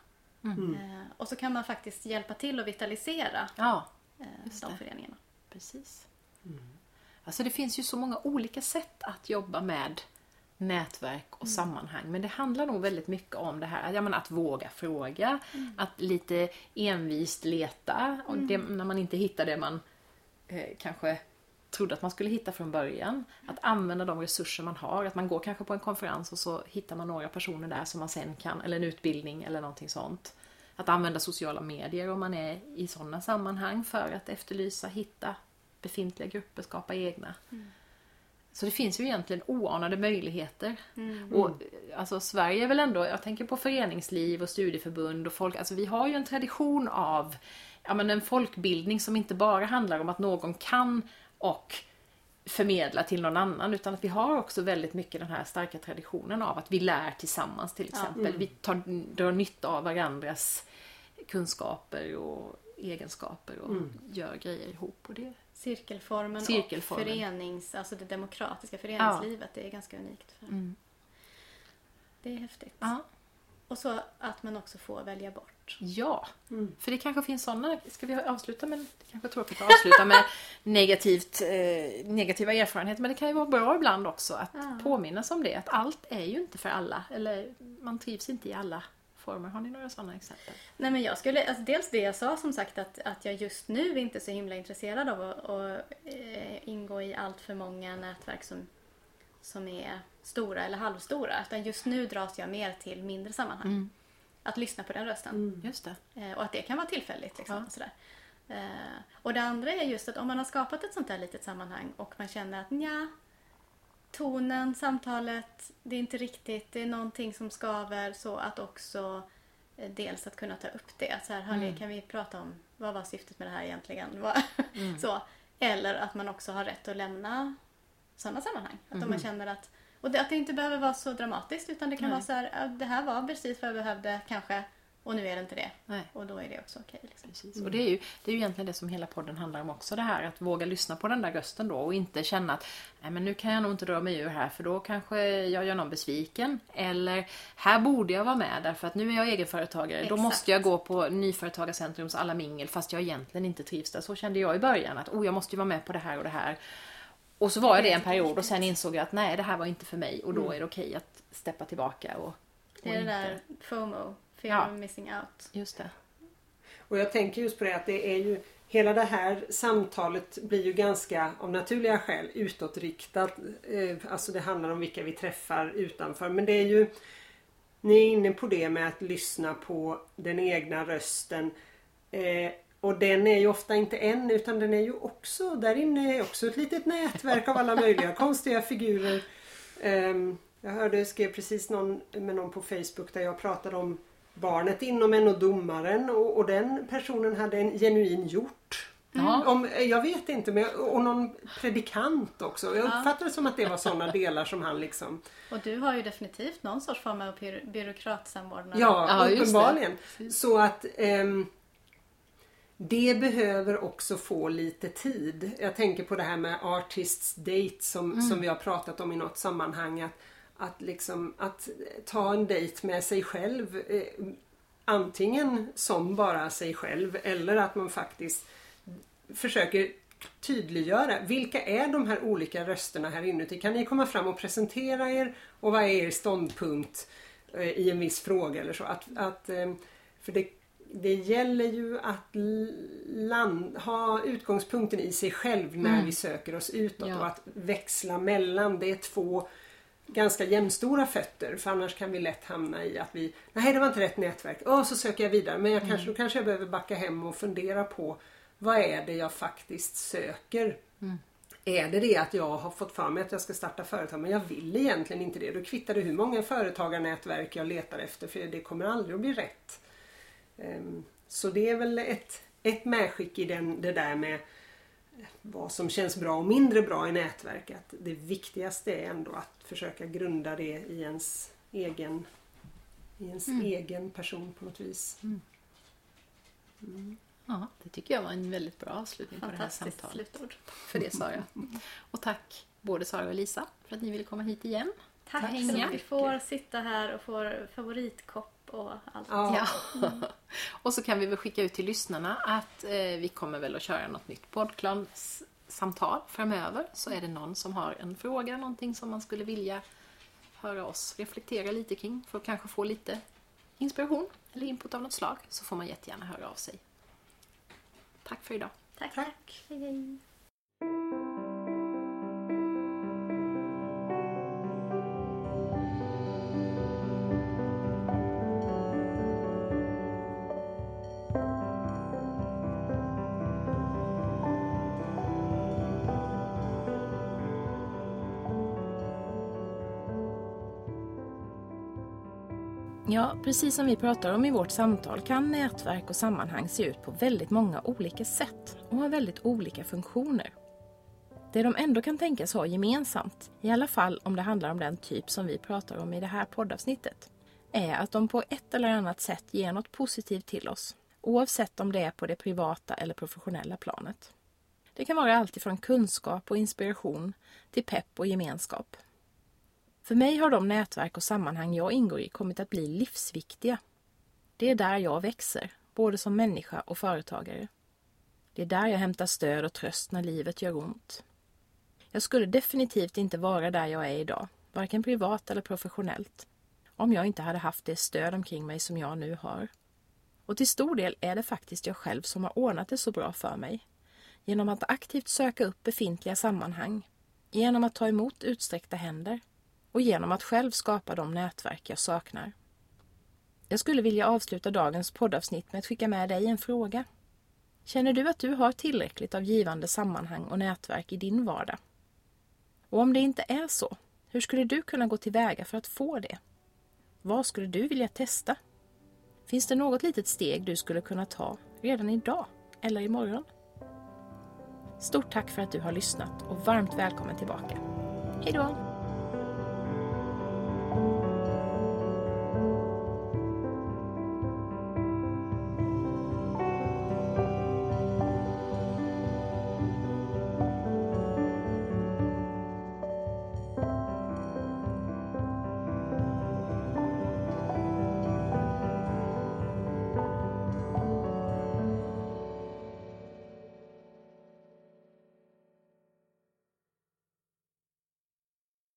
Eh, och så kan man faktiskt hjälpa till att vitalisera Ja, eh, de det. föreningarna. precis. Alltså det finns ju så många olika sätt att jobba med nätverk och sammanhang. Men det handlar nog väldigt mycket om det här ja, men att våga fråga, att lite envist leta och det, när man inte hittar det man eh, kanske trodde att man skulle hitta från början. Att använda de resurser man har. Att man går kanske på en konferens och så hittar man några personer där som man sen kan, eller en utbildning eller någonting sånt. Att använda sociala medier om man är i sådana sammanhang för att efterlysa, hitta befintliga grupper, skapa egna. Så det finns ju egentligen oanade möjligheter. Och eh, alltså Sverige är väl ändå, jag tänker på föreningsliv och studieförbund och folk, alltså vi har ju en tradition av ja, men en folkbildning som inte bara handlar om att någon kan och förmedla till någon annan utan att vi har också väldigt mycket den här starka traditionen av att vi lär tillsammans till exempel. Vi tar, drar nytta av varandras kunskaper och egenskaper och gör grejer ihop. Och det, Cirkelformen, Cirkelformen. och förenings, alltså det demokratiska föreningslivet. Det är ganska unikt. För. Det är häftigt. ja. Och så att man också får välja bort. Ja, för det kanske finns sådana. Ska vi avsluta med, det kanske är tråkigt att avsluta med negativt, eh, negativa erfarenheter men det kan ju vara bra ibland också att Ja. påminnas om det. Att allt är ju inte för alla eller man trivs inte i alla former. Har ni några sådana exempel? Nej men jag skulle, alltså dels det jag sa som sagt att, att jag just nu inte är så himla intresserad av att, att eh, ingå i allt för många nätverk som, som är stora eller halvstora. Utan just nu dras jag mer till mindre sammanhang. Att lyssna på den rösten. Just det. Eh, och att det kan vara tillfälligt. Liksom, Ja. och, sådär. Eh, och det andra är just att om man har skapat ett sånt här litet sammanhang och man känner att ja tonen, samtalet, det är inte riktigt, det är någonting som skaver så att också eh, dels att kunna ta upp det. Så här, hörni, kan vi prata om vad var syftet med det här egentligen? Vad- så. Eller att man också har rätt att lämna sådana sammanhang. Att om man känner att och det, att det inte behöver vara så dramatiskt utan det kan Nej. vara så här, det här var precis vad jag behövde kanske och nu är det inte det. Nej. Och då är det också okej. liksom. Precis. Och det är, ju, det är ju egentligen det som hela podden handlar om också. Det här att våga lyssna på den där rösten då och inte känna att Nej, men nu kan jag nog inte dra mig ur här för då kanske jag gör någon besviken. Eller här borde jag vara med därför att nu är jag egenföretagare. Då Exakt. måste jag gå på Nyföretagarcentrums alla mingel fast jag egentligen inte trivs där. Så kände jag i början att oh, jag måste ju vara med på det här och det här. Och så var jag det en period och sen insåg jag att nej det här var inte för mig och då är det okej att steppa tillbaka och, och Det är det där FOMO, fear Ja. of missing out. Just det. Och jag tänker just på det att det är ju Hela det här samtalet blir ju ganska av naturliga skäl utåtriktat. Eh, Alltså det handlar om vilka vi träffar utanför. Men det är ju ni är inne på det med att lyssna på den egna rösten. Eh, och den är ju ofta inte en utan den är ju också, där inne är också ett litet nätverk av alla möjliga konstiga figurer. Um, jag hörde, skrev precis någon, med någon på Facebook där jag pratade om barnet inom en och domaren och, och den personen hade en genuin hjort. Mm. Om, jag vet inte, men, och någon predikant också. Jag ja. uppfattade det som att det var sådana delar som han liksom... Och du har ju definitivt någon sorts form av byråkratsamordnare. Ja, ja uppenbarligen. Så att um, det behöver också få lite tid. Jag tänker på det här med artists date som, mm. som vi har pratat om i något sammanhang. Att, att, liksom, att ta en dejt med sig själv. Eh, antingen som bara sig själv eller att man faktiskt försöker tydliggöra vilka är de här olika rösterna här inuti. Kan ni komma fram och presentera er och vad är er ståndpunkt eh, i en viss fråga eller så. Att, att, eh, för det det gäller ju att land, ha utgångspunkten i sig själv när mm. vi söker oss utåt ja. och att växla mellan. Det är två ganska jämnstora fötter för annars kan vi lätt hamna i att vi Nej det var inte rätt nätverk. Åh, så söker jag vidare. Men jag kanske, mm. då kanske jag behöver backa hem och fundera på vad är det jag faktiskt söker? Mm. Är det det att jag har fått för mig att jag ska starta företag men jag vill egentligen inte det. Då kvittar det hur många företagarnätverk jag letar efter för det kommer aldrig att bli rätt. Ehm, så det är väl ett, ett medskick i den, det där med vad som känns bra och mindre bra i nätverk. Att det viktigaste är ändå att försöka grunda det i ens egen, i ens mm. egen person på något vis. Mm. Mm. Ja, det tycker jag var en väldigt bra avslutning på det här samtalet. Slutord. För det Sara. Och tack både Sara och Lisa för att ni ville komma hit igen. Tack, tack så att vi får sitta här och får favoritkopp och allt. Ja. Mm. och så kan vi väl skicka ut till lyssnarna att eh, vi kommer väl att köra något nytt poddklans-samtal framöver. Så är det någon som har en fråga, någonting som man skulle vilja höra oss reflektera lite kring för att kanske få lite inspiration eller input av något slag så får man jättegärna höra av sig. Tack för idag. Tack. tack. Hej, hej. Ja, precis som vi pratar om i vårt samtal kan nätverk och sammanhang se ut på väldigt många olika sätt och ha väldigt olika funktioner. Det de ändå kan tänkas ha gemensamt, i alla fall om det handlar om den typ som vi pratar om i det här poddavsnittet, är att de på ett eller annat sätt ger något positivt till oss, oavsett om det är på det privata eller professionella planet. Det kan vara allt ifrån kunskap och inspiration till pepp och gemenskap. För mig har de nätverk och sammanhang jag ingår i kommit att bli livsviktiga. Det är där jag växer, både som människa och företagare. Det är där jag hämtar stöd och tröst när livet gör ont. Jag skulle definitivt inte vara där jag är idag, varken privat eller professionellt, om jag inte hade haft det stöd omkring mig som jag nu har. Och till stor del är det faktiskt jag själv som har ordnat det så bra för mig. Genom att aktivt söka upp befintliga sammanhang, genom att ta emot utsträckta händer och genom att själv skapa de nätverk jag saknar. Jag skulle vilja avsluta dagens poddavsnitt med att skicka med dig en fråga. Känner du att du har tillräckligt av givande sammanhang och nätverk i din vardag? Och om det inte är så, hur skulle du kunna gå tillväga för att få det? Vad skulle du vilja testa? Finns det något litet steg du skulle kunna ta redan idag eller imorgon? Stort tack för att du har lyssnat och varmt välkommen tillbaka. Hej då!